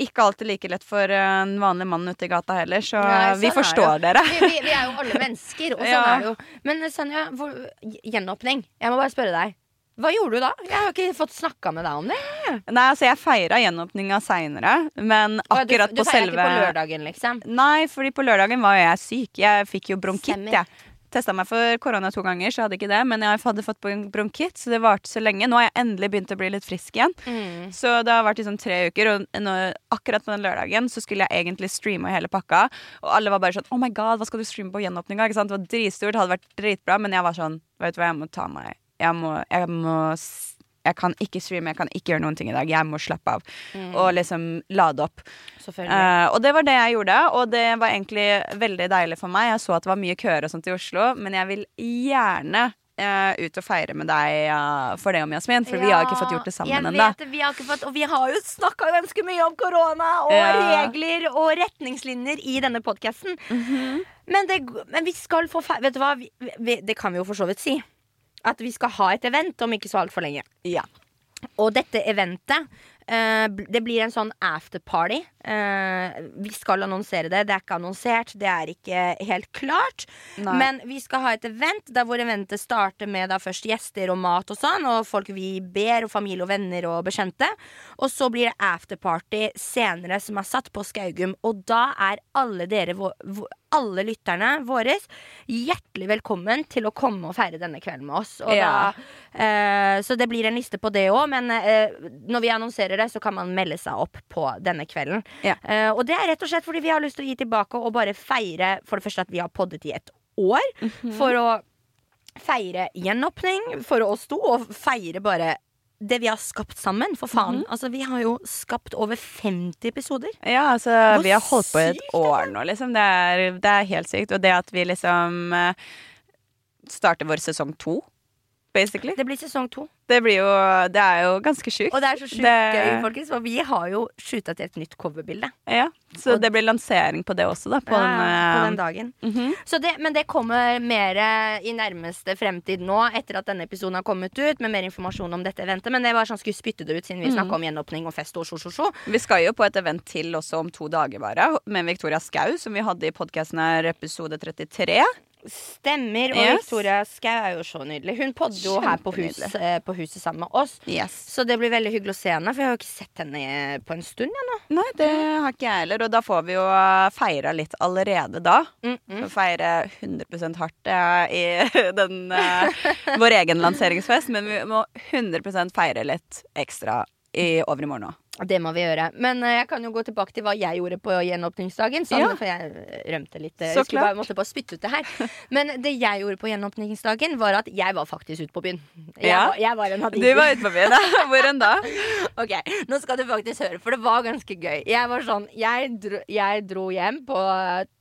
ikke alltid like lett for en vanlig mann ute i gata heller, så Nei, sånn vi forstår dere. Vi, vi, vi er jo alle mennesker, og sånn Ja. er det jo. Men Sanja, hvor, gjenåpning. Jeg må bare spørre deg. Hva gjorde du da? Jeg har ikke fått snakka med deg om det. Nei, altså jeg feira gjenåpninga seinere, men akkurat du, du på feiret feira ikke på lørdagen, liksom? Nei, fordi på lørdagen var jeg syk. Jeg fikk jo bronkitt, jeg. Testa meg for korona to ganger, så jeg hadde ikke det. Men jeg hadde fått bron- bronkitt, så det varte så lenge. Nå har jeg endelig begynt å bli litt frisk igjen. Mm. Så det har vært sånn tre uker, og nå, akkurat på den lørdagen så skulle jeg egentlig streame hele pakka. Og alle var bare sånn Oh my god, hva skal du streame på gjenåpninga? Ikke sant? Det var dritstort, hadde vært dritbra, men jeg var sånn Vet du hva, jeg må ta meg Jeg må, jeg må jeg kan ikke streame, jeg kan ikke gjøre noen ting i dag. Jeg må slappe av. Og liksom lade opp. Eh, og det var det jeg gjorde, og det var egentlig veldig deilig for meg. Jeg så at det var mye køer og sånt i Oslo, men jeg vil gjerne uh, ut og feire med deg uh, for det om Jasmin, for vi har ikke fått gjort det sammen ennå. Og vi har jo snakka ganske mye om korona og Ja. regler og retningslinjer i denne podkasten. Mhm. men, men vi skal få feire Vet du hva, vi, vi, det kan vi jo for så vidt si. At vi skal ha et event om ikke så altfor lenge. Ja. Og dette eventet eh, Det blir en sånn afterparty. Uh, vi skal annonsere det. Det er ikke annonsert. Det er ikke helt klart. Nei. Men vi skal ha et event der hvor eventet starter med da først gjester og mat og sånn. Og folk vi ber, og familie og venner og bekjente. Og så blir det afterparty senere som er satt på Skaugum. Og da er alle dere alle lytterne våre hjertelig velkommen til å komme og feire denne kvelden med oss. Ja. da, eh, så det blir en liste på det òg, men eh, når vi annonserer det, så kan man melde seg opp på denne kvelden. Ja. Uh, og det er rett og slett fordi vi har lyst til å gi tilbake og bare feire for det første at vi har poddet i et år. Mhm. For å feire gjenåpning for oss to, og feire bare det vi har skapt sammen. For faen. Mhm. Altså, vi har jo skapt over 50 episoder. Ja, altså, Hvor vi har holdt på i et år nå, liksom. Det er, det er helt sykt. Og det at vi liksom eh, starter vår sesong to, basically. Det blir sesong to. Det blir jo Det er jo ganske sjukt. Og det er så sjukt Det- gøy, folkens, for vi har jo shoota til et nytt coverbilde. Ja, så Og- det blir lansering på det også, da. På Ja, den, på eh, den dagen. mhm. Så det, men det kommer mer eh, i nærmeste fremtid nå, etter at denne episoden har kommet ut, med mer informasjon om dette eventet. Men det var sånn skulle spytte det ut, siden vi snakka om gjenåpning og fest og sjo, sjo, sjo. Vi skal jo på et event til også om to dager, bare. Med Victoria Skau, som vi hadde i podkasten her, episode 33. Stemmer. Og Yes. Victoria Skau er jo så nydelig. Hun podder jo her på, hus, eh, på huset sammen med oss. Yes. Så det blir veldig hyggelig å se henne, for jeg har jo ikke sett henne på en stund. jeg nå Nei, det har ikke jeg heller. Og da får vi jo feira litt allerede da. Mm, mm. Feire 100 hardt ja, i den, uh, vår egen lanseringsfest. Men vi må 100 feire litt ekstra i, over i morgen òg. Det må vi gjøre. Men eh, jeg kan jo gå tilbake til hva jeg gjorde på gjenåpningsdagen. Ja. For jeg eh, rømte litt. eh, Så jeg bare, måtte bare spytte ut det her. Men det jeg gjorde på gjenåpningsdagen, var at jeg var faktisk ute på byen. Jeg, Ja. var, jeg var en de. Du var ute på byen, da. Hvor enn da? Ok, Nå skal du faktisk høre, for det var ganske gøy. Jeg var sånn Jeg dro, jeg dro hjem på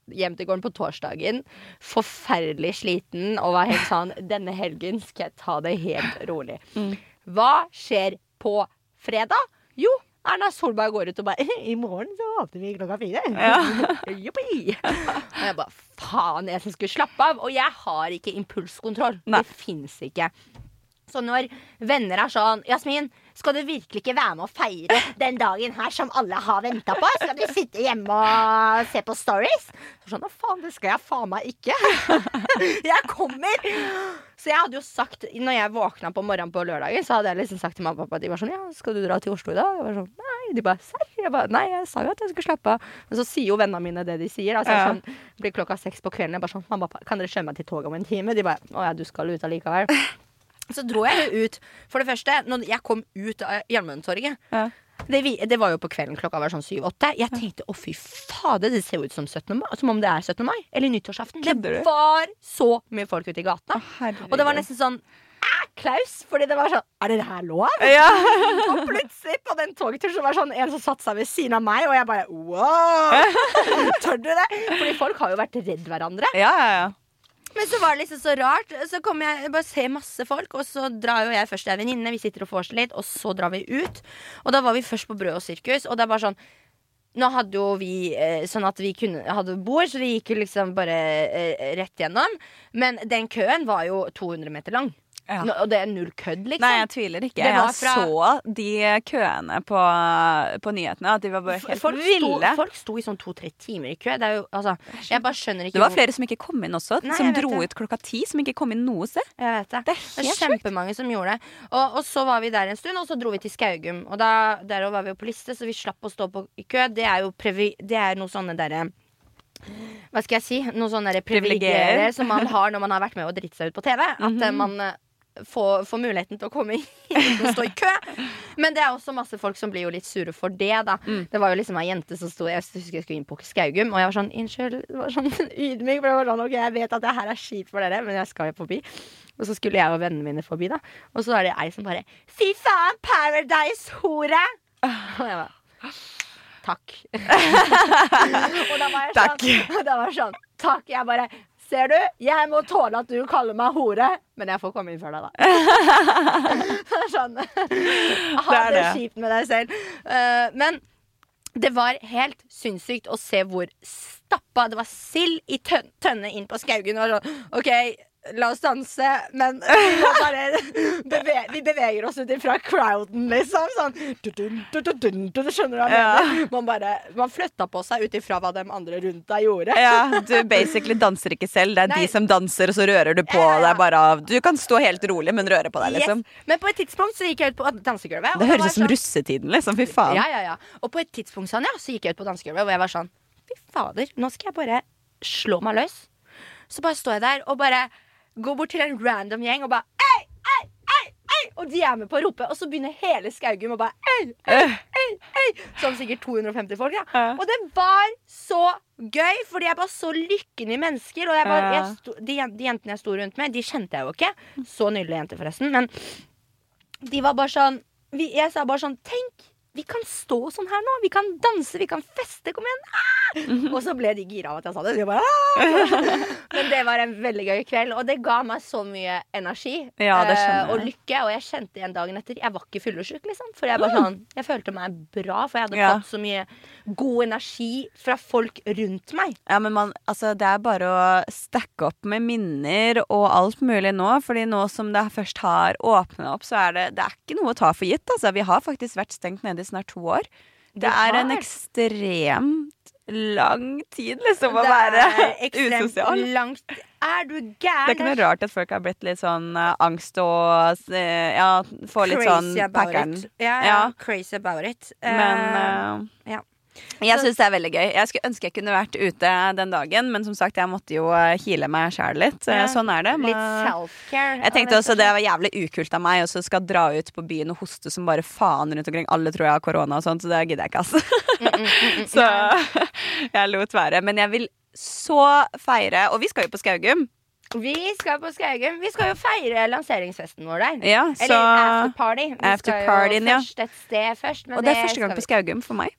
Hjem til gården på torsdagen. Forferdelig sliten og var helt sånn Denne helgen skal jeg ta det helt rolig. Mm. Hva skjer på fredag? Jo, Erna Solberg går ut og bare I morgen så åpner vi klokka fire. Ja. Og jeg bare faen, jeg som skulle slappe av. Og jeg har ikke impulskontroll. Nei. Det fins ikke. Så når venner er sånn Jasmin, skal du virkelig ikke være med å feire den dagen her som alle har venta på? Skal du sitte hjemme og se på stories? Så sånn, faen, det skal jeg faen meg ikke. Jeg kommer! Så jeg hadde jo sagt Når jeg våkna på morgenen på lørdagen, så hadde jeg liksom sagt til mamma og pappa De var sånn Ja, skal du dra til Oslo i dag? Jeg var sånn Nei. De bare Serr? Jeg bare Nei, jeg sa jo at jeg skulle slappe av. Men så sier jo vennene mine det de sier. Altså, Ja. sånn, blir klokka seks på kvelden. Jeg bare sånn Mamma, kan dere kjøre meg til toget om en time? De bare Å ja, du skal ut allikevel. Så dro jeg jo ut. For det første, når jeg kom ut av Jernbanetorget Ja. det, det var jo på kvelden, klokka var sånn syv-åtte. Jeg tenkte å fy fader, det ser jo ut som 17. mai. Som om det er 17. mai. Eller nyttårsaften. Det var så mye folk ute i gata. Og det var nesten sånn Klaus! Fordi det var sånn Er det her lov? Ja. Og plutselig på den togturen så var det sånn en som satte seg ved siden av meg, og jeg bare wow! Tør du det? Fordi folk har jo vært redd hverandre. ja, ja, ja. Men så var det liksom så rart. Så kommer jeg bare ser masse folk, og så drar jo jeg først til ei venninne, vi sitter og vorser litt, og så drar vi ut. Og da var vi først på Brød og sirkus, og det er bare sånn nå hadde jo vi eh, sånn at vi kunne, hadde bord, så vi gikk jo liksom bare eh, rett gjennom. Men den køen var jo 200 meter lang. Ja. Nå, og det er null kødd, liksom. Nei, jeg tviler ikke. Jeg fra- så de køene på, på nyhetene, at de var bare helt folk, sto, folk sto i sånn to-tre timer i kø. Det jo, altså, jeg bare skjønner ikke Det var flere som ikke kom inn også, Nei, som dro det. ut klokka ti, som ikke kom inn noe sted. Jeg vet det. Det er Det er kjempemange som gjorde det. Og, og så var vi der en stund, og så dro vi til Skaugum. Og da, der var vi jo på liste, så vi slapp å stå på i kø. Det er jo previ, det er noe sånne derre hva skal jeg si? Noe sånne privilegierer Privilegier. som man har når man har vært med og dritt seg ut på TV. At mm -hmm. man får, får muligheten til å komme inn og stå i kø. Men det er også masse folk som blir jo litt sure for det, da. Mm. Det var jo liksom ei jente som sto Jeg husker jeg skulle inn på Skaugum, og jeg var sånn Unnskyld. Var sånn ydmyk. For jeg var sånn, ok, jeg vet at det her er kjipt for dere, men jeg skal jo forbi. Og så skulle jeg og vennene mine forbi, da. Og så er det ei som bare Fy faen, Paradise-hore! Og jeg bare Takk. og da var jeg sånn, da var jeg sånn Takk. Jeg bare Ser du, jeg må tåle at du kaller meg hore, men jeg får komme inn før deg, da. Sånn Ha det det. kjipt med deg selv. Uh, men det var helt sinnssykt å se hvor stappa Det var sild i tønne inn på Skaugen. Og sånn, OK, la oss danse, men vi bare beve Vi beveger oss ut ifra crowden, liksom. Sånn dun, dun, dun, Skjønner du hva jeg Ja. mener? Man bare Man flytta på seg ut ifra hva de andre rundt deg gjorde. Ja, Du basically danser ikke selv, det er Nei. de som danser, og så rører du på ja. deg bare av Du kan stå helt rolig, men røre på deg, liksom. Yes. Men på et tidspunkt så gikk jeg ut på dansegulvet. Det høres ut som sånn- russetiden, liksom. Fy faen. Ja, ja, ja. Og på et tidspunkt sånn, ja, så gikk jeg ut på dansegulvet, og jeg var sånn Fy fader, nå skal jeg bare slå meg løs. Så bare står jeg der og bare går bort til en random gjeng og bare Ei, ei, ei, ei! Og de er med på å rope, og så begynner hele Skaugum å bare Ei, ei, ei! ei! Som sikkert 250 folk. Da. Ja. Og det var så gøy, fordi jeg bare så lykken i mennesker. Og jeg bare, jeg sto, de, de jentene jeg sto rundt med, de kjente jeg jo ikke. Så nydelige jenter, forresten. Men de var bare sånn vi, Jeg sa bare sånn Tenk, vi kan stå sånn her nå. Vi kan danse, vi kan feste. Kom igjen. Ah! Og så ble de gira av at jeg sa det. De bare, ah! Men det var en veldig gøy kveld, og det ga meg så mye energi Ja, eh, og lykke. Og jeg kjente igjen dagen etter Jeg var ikke fyllesyk, liksom. For jeg, sånn, jeg følte meg bra, for jeg hadde Ja. fått så mye god energi fra folk rundt meg. Ja, men man, altså, det er bare å stacke opp med minner og alt mulig nå. Fordi nå som det først har åpna opp, så er det, det er ikke noe å ta for gitt. Altså. Vi har faktisk vært stengt nede i snart to år. Det, er en har. Lang tid, liksom, å være usosial. langt Er du Det er ikke noe rart at folk har blitt litt sånn uh, angst og uh, ja, får litt Crazy sånn packeren. Ja, ja, Ja. crazy about it. Men Eh, eh, ja. Jeg syns det er veldig gøy. Jeg skulle ønske jeg kunne vært ute den dagen, men som sagt, jeg måtte jo hile meg sjæl litt. Eh, Ja. Sånn er det. litt self-care. Jeg tenkte også det var jævlig ukult av meg å skal dra ut på byen og hoste som bare faen rundt omkring. Alle tror jeg har korona og sånt, så det gidder jeg ikke, altså. Mm, Så jeg lot være. Men jeg vil så feire Og vi skal jo på Skaugum. Vi skal på Skaugum. Vi skal jo feire lanseringsfesten vår der. Ja, Eller after afterparty. Vi After skal jo ja. først et sted først. Men Og det er første gang på Skaugum for meg.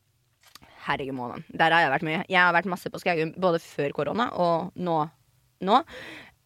Herregud, månen. Der har jeg vært mye. Jeg har vært masse på Skaugum både før korona og nå. nå.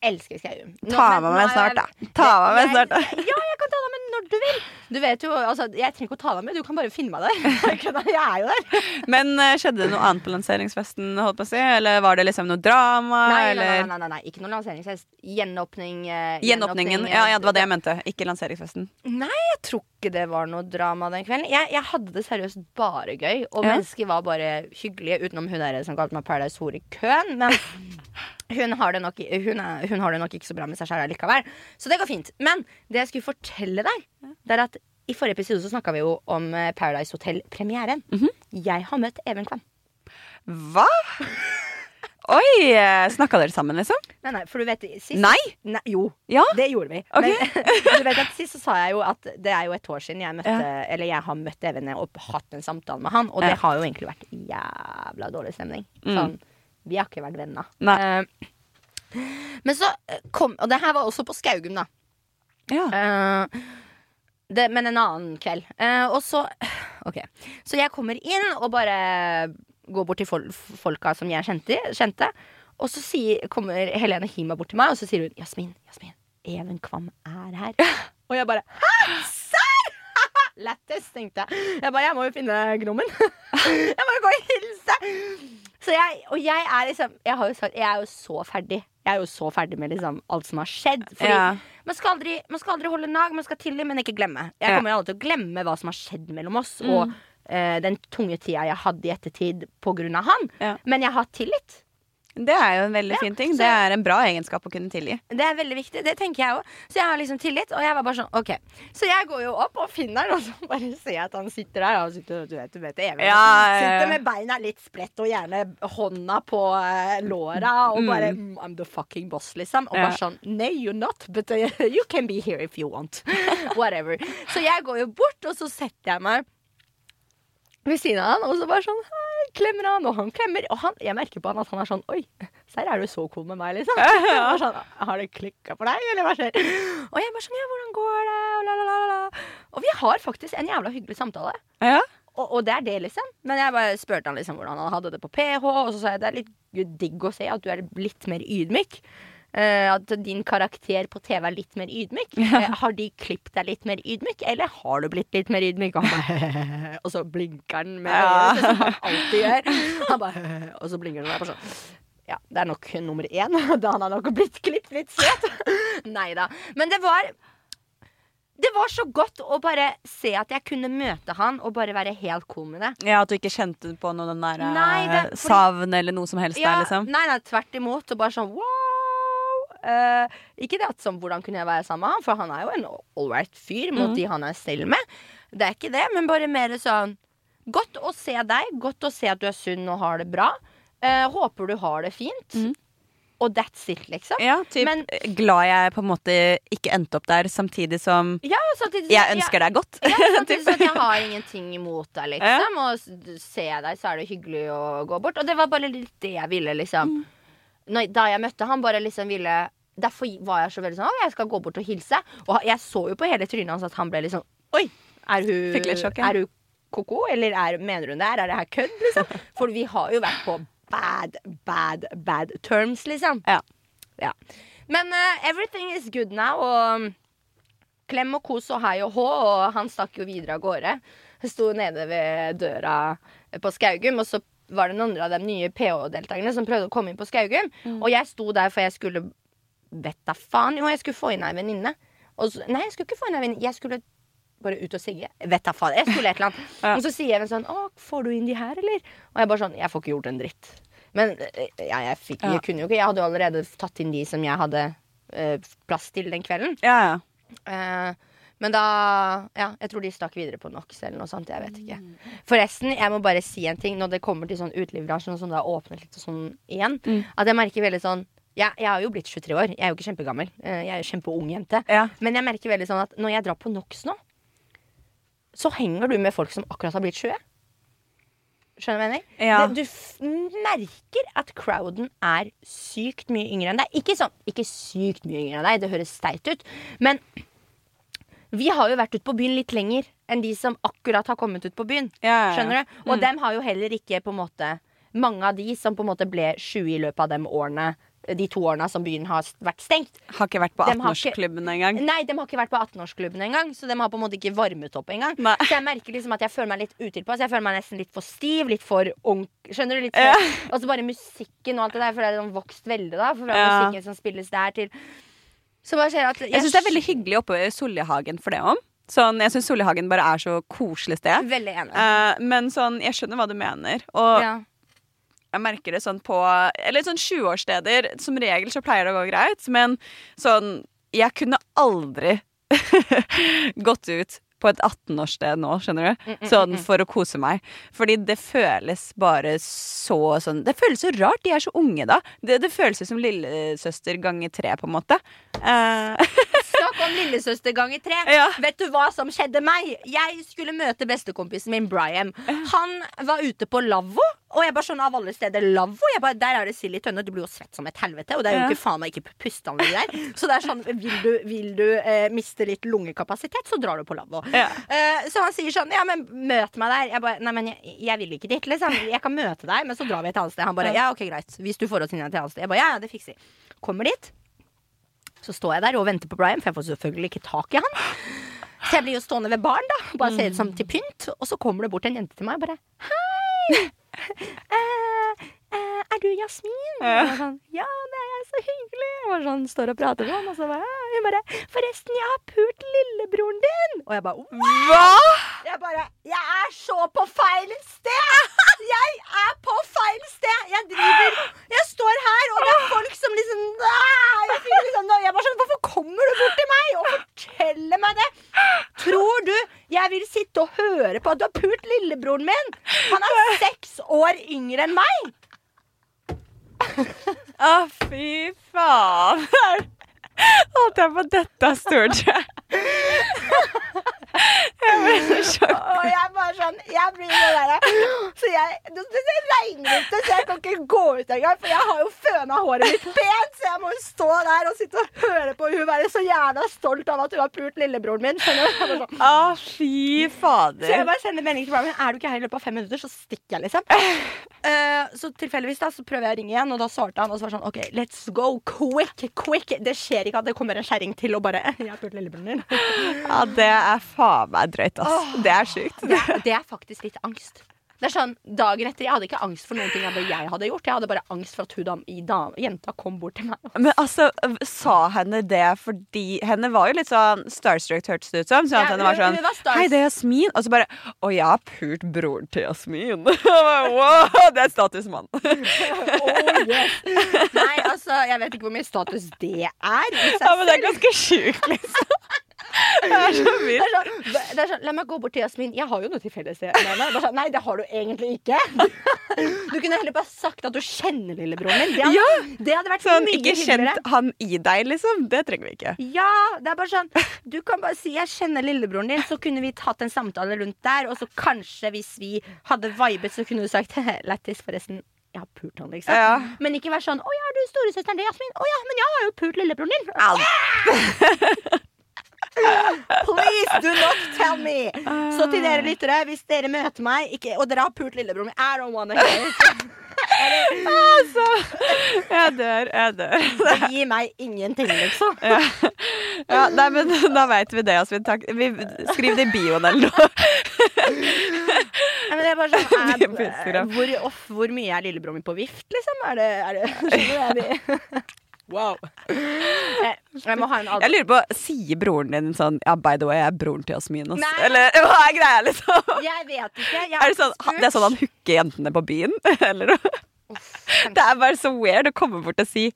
Elsker Skaugum. Ta med meg snart, da. Ta med meg snart, da. Ja, jeg kan ta deg med når du vil. Du vet jo, altså, Jeg trenger ikke å ta deg med, du kan bare finne meg der. Jeg er jo der. Men uh, skjedde det noe annet på lanseringsfesten, holdt på å si? Eller var det liksom noe drama, Nei, nei, nei, nei, nei, nei, ikke noe lanseringsfest. Gjenåpning. Uh, Gjenåpningen. Ja, ja, det var det jeg mente. Ikke lanseringsfesten. Nei, jeg tror ikke det var noe drama den kvelden. Jeg, jeg hadde det seriøst bare gøy, og Ja. mennesker var bare hyggelige, utenom hun der som kalte meg Paradise Hore i køen. Men hun har, det nok, hun, er, hun har det nok ikke så bra med seg sjæl likevel. Så det går fint. Men det jeg skulle fortelle deg, det er at i forrige episode så snakka vi jo om eh, Paradise Hotel-premieren. Mhm. Jeg har møtt Even Kvam. Hva? Oi! Snakka dere sammen, liksom? Nei, nei, for du vet sist Nei? Nei, jo, Ja? det gjorde vi. Okay. Men du vet at sist så sa jeg jo at det er jo et år siden jeg møtte Eller jeg har møtt Even og hatt en samtale med han, og det Ja. har jo egentlig vært jævla dårlig stemning. Mm. Vi har ikke vært venner. Nei. Eh, men så kom Og det her var også på Skaugum, da. Ja. Eh, det, men en annen kveld. Eh, og så OK. Så jeg kommer inn og bare går bort til fol folka som jeg kjente, kjente. Og så sier, kommer Helene Hima bort til meg, og så sier hun Jasmin, Jasmin, Even Kvam er her. og jeg bare Hæ? Serr? Lættis, tenkte jeg. Jeg bare, jeg må jo finne gnommen. jeg må jo gå og hilse. Så jeg, og jeg er liksom Jeg har jo sagt, jeg er jo så ferdig. Jeg er jo så ferdig med liksom alt som har skjedd. Fordi Ja. man, skal aldri, man skal aldri holde nag, man skal tilgi, men ikke glemme. Jeg kommer jo aldri til å glemme hva som har skjedd mellom oss, Mm. og uh, den tunge tida jeg hadde i ettertid av han. Ja. Men jeg har tillit. Det er jo en veldig Ja, fin ting. så- Det er en bra egenskap å kunne tilgi. Det er veldig viktig. Det tenker jeg òg. Så jeg har liksom tillit. Og jeg var bare sånn, ok Så jeg går jo opp og finner han, og så bare ser jeg at han sitter der. Han sitter, du vet, du vet evig. Ja, ja. Sitter med beina litt spredt og gjerne hånda på uh, låra og bare mm, I'm the fucking boss, liksom. Og bare sånn Nei, you're not, but uh, you can be here if you want. Whatever. Så jeg går jo bort, og så setter jeg meg ved siden av han, og så bare sånn hei, klemmer han, og han klemmer. Og han, jeg merker på han at han er sånn Oi, serr, er du så cool med meg, liksom? Ja, sånn, Har det klikka for deg, eller hva skjer? Og jeg bare sånn Ja, hvordan går det? Og, la, la, la, la. og vi har faktisk en jævla hyggelig samtale. Ja. Og, og det er det, liksom. Men jeg bare spurte han liksom hvordan han hadde det på PH, og så sa jeg det er litt digg å se at du er litt mer ydmyk. Eh, at din karakter på TV er litt mer ydmyk. Eh, har de klippet deg litt mer ydmyk, eller har du blitt litt mer ydmyk? Og, bare, og så blinker han med Ja. øynene, som han alltid gjør. Bare, og så blinker han der sånn ja, det er nok nummer én. Da han har nok blitt klippet litt søt. Nei da. Men det var Det var så godt å bare se at jeg kunne møte han og bare være helt cool med det. ja, at du ikke kjente på noe den der eh, Nei, det- fordi- savn eller noe som helst Ja, der, liksom? Nei, nei, tvert imot. Og bare sånn wow! Eh, ikke det at som hvordan kunne jeg være sammen med han, for han er jo en ålreit fyr mot mm. de han er selv med. Det er ikke det, men bare mer sånn Godt å se deg, godt å se at du er sunn og har det bra. Uh, håper du har det fint. Mm. og that's it, liksom. Ja, typ Men- glad jeg på en måte ikke endte opp der, samtidig som Ja, samtidig, jeg ønsker deg godt. Ja, samtidig som at jeg har ingenting imot deg, liksom. Og ser se deg, så er det hyggelig å gå bort. Og det var bare litt det jeg ville, liksom. Mm. Når, da jeg møtte han, bare liksom ville Derfor var jeg så veldig sånn Å, jeg skal gå bort og hilse. Og jeg så jo på hele trynet hans at han ble sånn Oi, er hun, Fikk litt sjokk, ja. er hun ko-ko? Eller er, mener hun det her? Er det her kødd, liksom? For vi har jo vært på bad, bad, bad terms, liksom. Ja. Ja. Men uh, everything is good now, og klem og kos og hei og hå, og han stakk jo videre av gårde. Sto nede ved døra på Skaugum, og så var det noen av de nye PH-deltakerne som prøvde å komme inn på Skaugum. Og jeg sto der for jeg skulle Vet da faen. Jo, jeg skulle få inn ei venninne. Nei, jeg skulle ikke få inn ei venninne. Jeg skulle bare ut og sigge. Vet da faen. Jeg skulle et eller annet. Ja. Og så sier jeg sånn Å, får du inn de her, eller? Og jeg bare sånn Jeg får ikke gjort en dritt. Men eh, ja, jeg, fikk, Ja. jeg kunne jo ikke. Jeg hadde jo allerede tatt inn de som jeg hadde øh, plass til den kvelden. Ja, ja. Eh, men da Ja, jeg tror de stakk videre på NOx eller noe sånt. Jeg vet ikke. Forresten, jeg må bare si en ting når det kommer til sånn utelivsbransjen og sånn, det har åpnet litt og sånn igjen. At jeg merker veldig sånn ja, jeg har jo blitt 23 år. Jeg er jo ikke kjempegammel. Eh, Jeg er jo kjempeung jente. Ja. Men jeg merker veldig sånn at når jeg drar på NOx nå, så henger du med folk som akkurat har blitt 20. Skjønner du hva jeg mener? Ja. Det, du merker at crowden er sykt mye yngre enn deg. Ikke sånn, ikke sykt mye yngre enn deg, det høres steit ut. Men vi har jo vært ute på byen litt lenger enn de som akkurat har kommet ut på byen. Skjønner du? Og dem har jo heller ikke på en måte Mange av de som på en måte ble 20 i løpet av de årene de to årene som byen har vært stengt. Har ikke vært på Dem har ikke- 18-årsklubben engang. Nei, de har ikke vært på 18-årsklubben engang, så de har på en måte ikke varmet opp engang. Nei. Så jeg merker liksom at jeg føler meg litt utilpass. Jeg føler meg nesten litt for stiv, litt for ung. Skjønner du? Litt for, Ja. Og så bare musikken og alt det der, for det er sånn vokst veldig, da. Fra Ja. musikken som spilles der til Så bare ser jeg at Jeg syns det er veldig hyggelig oppe i Soljehagen for det òg. Sånn, jeg syns Soljehagen bare er så koselig sted. Veldig enig. Uh, men sånn, jeg skjønner hva du mener. Og ja. jeg merker det sånn på Eller sånn 20-årssteder. Som regel så pleier det å gå greit, men sånn Jeg kunne aldri gått ut på et 18-årssted nå, skjønner Mm, du? Sånn for å kose meg. Fordi det føles bare så sånn Det føles så rart. De er så unge da. Det, det føles som lillesøster ganger tre, på en måte. Uh. Snakk om lillesøster ganger tre. Ja. Vet du hva som skjedde meg? Jeg skulle møte bestekompisen min Brian. Han var ute på lavvo, og jeg bare sånn av alle steder lavvo. Der er det sild i tønne. Du blir jo svett som et helvete, og det er jo ikke faen meg ikke pusteanlegg der. Så det er sånn, vil du, vil du eh, miste litt lungekapasitet, så drar du på lavvo. Ja. Eh, så han sier sånn, ja, men møt meg der. Jeg bare, nei, men jeg, jeg vil ikke dit, liksom. Jeg kan møte deg, men så drar vi et annet sted. Han bare, ja, ok, greit. Hvis du får oss inn et annet sted. Jeg bare, ja, ja, det fikser vi. Kommer dit. Så står jeg der og venter på Brian, for jeg får selvfølgelig ikke tak i han. Så jeg blir jo stående ved baren, da. Bare ser ut som til pynt. Og så kommer det bort en jente til meg og bare Hei! Eh, eh, er du Jasmin? Og jeg var sånn, ja, det er jeg. Så hyggelig. Og sånn, står og prater sånn. Og så bare, «Ja». hun bare Forresten, jeg har pult lillebroren din. Og jeg bare hva?! jeg bare Jeg er så på feil sted! Jeg er på feil sted! Jeg driver Jeg står her, og det er folk som liksom Jeg, liksom, jeg bare sånn Hvorfor kommer du bort til meg og forteller meg det? Tror du jeg vil sitte og høre på at du har pult lillebroren min? Han er seks år yngre enn meg! Å, fy faen! Holdt jeg på dette av stolen, ble så sjokk. Og jeg bare sånn Jeg blir det derre Så jeg Det, regner ute, så jeg kan ikke gå ut engang. For jeg har jo føna håret mitt pent, så jeg må jo stå der og sitte og høre på hun være så jævla stolt av at hun har pult lillebroren min. Skjønner du? Jeg bare sånn. Å, fy fader. Så jeg bare sender melding til Brian. Er du ikke her i løpet av fem minutter, så stikker jeg, liksom. Uh, så tilfeldigvis da, så prøver jeg å ringe igjen, og da svarte han og så var sånn OK, let's go quick, quick. Det skjer ikke at det kommer en kjerring til og bare Jeg har pult lillebroren din. Ja, det er faen meg drøyt, ass. Det er sjukt. Det det er faktisk litt angst. Det er sånn, Dagen etter, Jeg hadde ikke angst for noen ting jeg jeg hadde gjort. Jeg hadde bare angst for at hun dam, i dam, jenta kom bort til meg. Men altså, sa henne det fordi Henne var jo litt sånn starstruck, hørtes det ut som. Sånn Ja, at henne var sånn var Hei, det er Jasmin. Og så bare Å, jeg har pult broren til Jasmin. Wow, det er statusmann. Oh, yes. Nei, altså, jeg vet ikke hvor mye status det er. Ja, men det er ganske sjukt, liksom. Det er så vilt. sånn, La meg gå bort til Jasmin. Jeg har jo noe til felles med henne. Sånn, nei, det har du egentlig ikke. Du kunne heller bare sagt at du kjenner lillebroren min. Det hadde, Ja. det hadde vært Sånn, mye ikke hyggeligere. kjent han i deg, liksom. Det trenger vi ikke. Ja, det er bare sånn Du kan bare si 'jeg kjenner lillebroren din', så kunne vi tatt en samtale rundt der. Og så kanskje, hvis vi hadde vibet, så kunne du sagt 'lættis, forresten'. Jeg har pult han, liksom. Ja. Men ikke vær sånn 'Å ja, er du storesøsteren til Jasmin?' 'Å ja, men jeg har jo pult lillebroren din'. Please do not tell me! Så til dere lyttere, hvis dere møter meg ikke, og dere har pult lillebroren min I don't wanna hear it. Altså, jeg dør, jeg dør. Det gir meg ingenting, liksom. Ja, nei, men da veit vi det, Asvin. Takk. Vi, skriv det i bioen eller noe. Nei, men det er bare sånn er er, hvor, off, hvor mye er lillebroren min på vift, liksom? Er det, er det wow. Jeg, jeg må ha en Jeg lurer på, Sier broren din sånn Ja, by the way, jeg er broren til Jasmin. ass». Nei. Eller hva er greia, liksom? Jeg vet ikke. Jeg Er det, sånn, det er sånn han hooker jentene på byen? Eller noe? Det er bare så weird å komme bort og si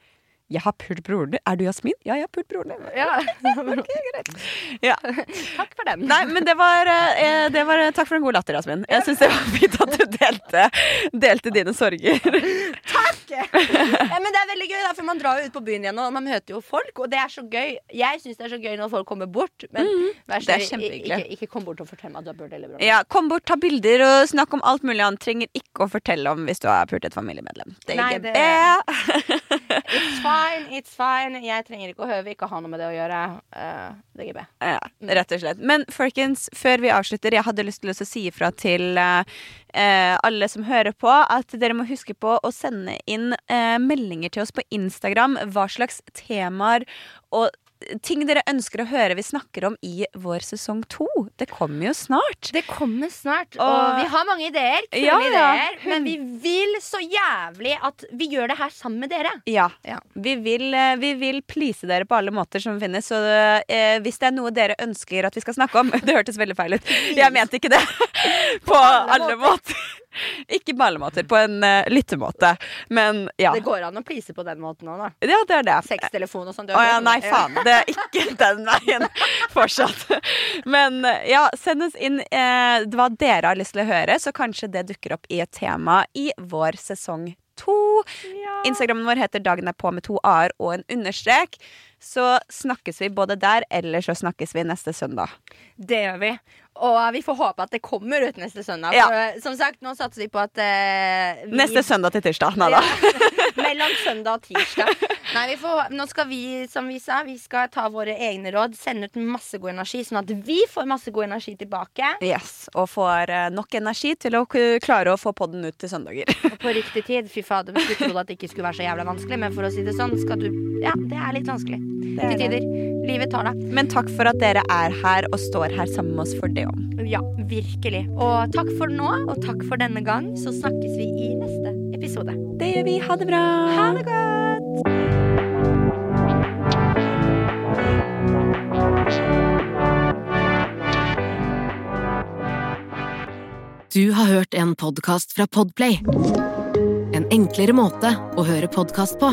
jeg har pult broren din. Er du Jasmin? Ja, jeg har pult broren din. ja. Ja. Takk for den. Nei, men det var, eh, det var Takk for en god latter, Jasmin. Jeg syns det var fint at du delte, delte dine sorger. Takk! Ja, men det er veldig gøy, da, for man drar jo ut på byen igjen, og man møter jo folk, og det er så gøy. Jeg syns det er så gøy når folk kommer bort, men vær så snill, ikke, ikke kom bort og fortell meg at du har pult lillebroren. Ja, Kom bort, ta bilder og snakk om alt mulig. annet. trenger ikke å fortelle om hvis du har pult et familiemedlem. Det er ikke det-. It's fine, it's fine. Jeg trenger ikke å høre, ikke ha noe med det å gjøre. Uh, DGB. Ja, rett og slett. Men folkens, før vi avslutter, jeg hadde lyst til å si ifra til eh, eh, alle som hører på, at dere må huske på å sende inn eh, meldinger til oss på Instagram. Hva slags temaer og ting dere ønsker å høre vi snakker om i vår sesong to. Det kommer jo snart. Det kommer snart, og, Og- vi har mange ideer. Kule Ja, ideer. Men vi vil så jævlig at vi gjør det her sammen med dere. Ja. Ja. Vi vil, eh, vi vil please dere på alle måter som finnes. Så eh, hvis det er noe dere ønsker at vi skal snakke om Det hørtes veldig feil ut. Jeg mente ikke det. På alle måter. Ikke ballemåter. På en uh, lyttemåte. Men ja. Det går an å please på den måten òg, da. Ja, det er det. Sextelefon og sånn. Å ja, nei, faen. Det er ikke den veien fortsatt. Men eh, ja, send oss inn eh, hva dere har lyst til å høre, så kanskje det dukker opp i et tema i vår sesong to. Instagrammen vår heter Dagen er på med to a-er og en understrek. Så snakkes vi både der, eller så snakkes vi neste søndag. Det gjør vi. Og vi får håpe at det kommer ut neste søndag. Ja. For, eh, som sagt, nå satser vi på at eh, vi, Neste søndag til tirsdag. Nei da. Mellom søndag og tirsdag. Nei, vi får, nå skal vi, som vi sa, vi skal ta våre egne råd, sende ut masse god energi, sånn at vi får masse god energi tilbake. Yes, og får eh, nok energi til å klare å få podden ut til søndager. Og på riktig tid. Fy fader, vi trodde trodd at det ikke skulle være så jævla vanskelig, men for å si det sånn, skal du Ja, det er litt vanskelig. Er Til det. tider. Livet tar deg. Men takk for at dere er her og står her sammen med oss for det òg. Ja, virkelig. Og takk for nå, og takk for denne gang. Så snakkes vi i neste episode. Det gjør vi. Ha det bra. Ha det godt! Du har hørt en podkast fra Podplay. En enklere måte å høre podkast på.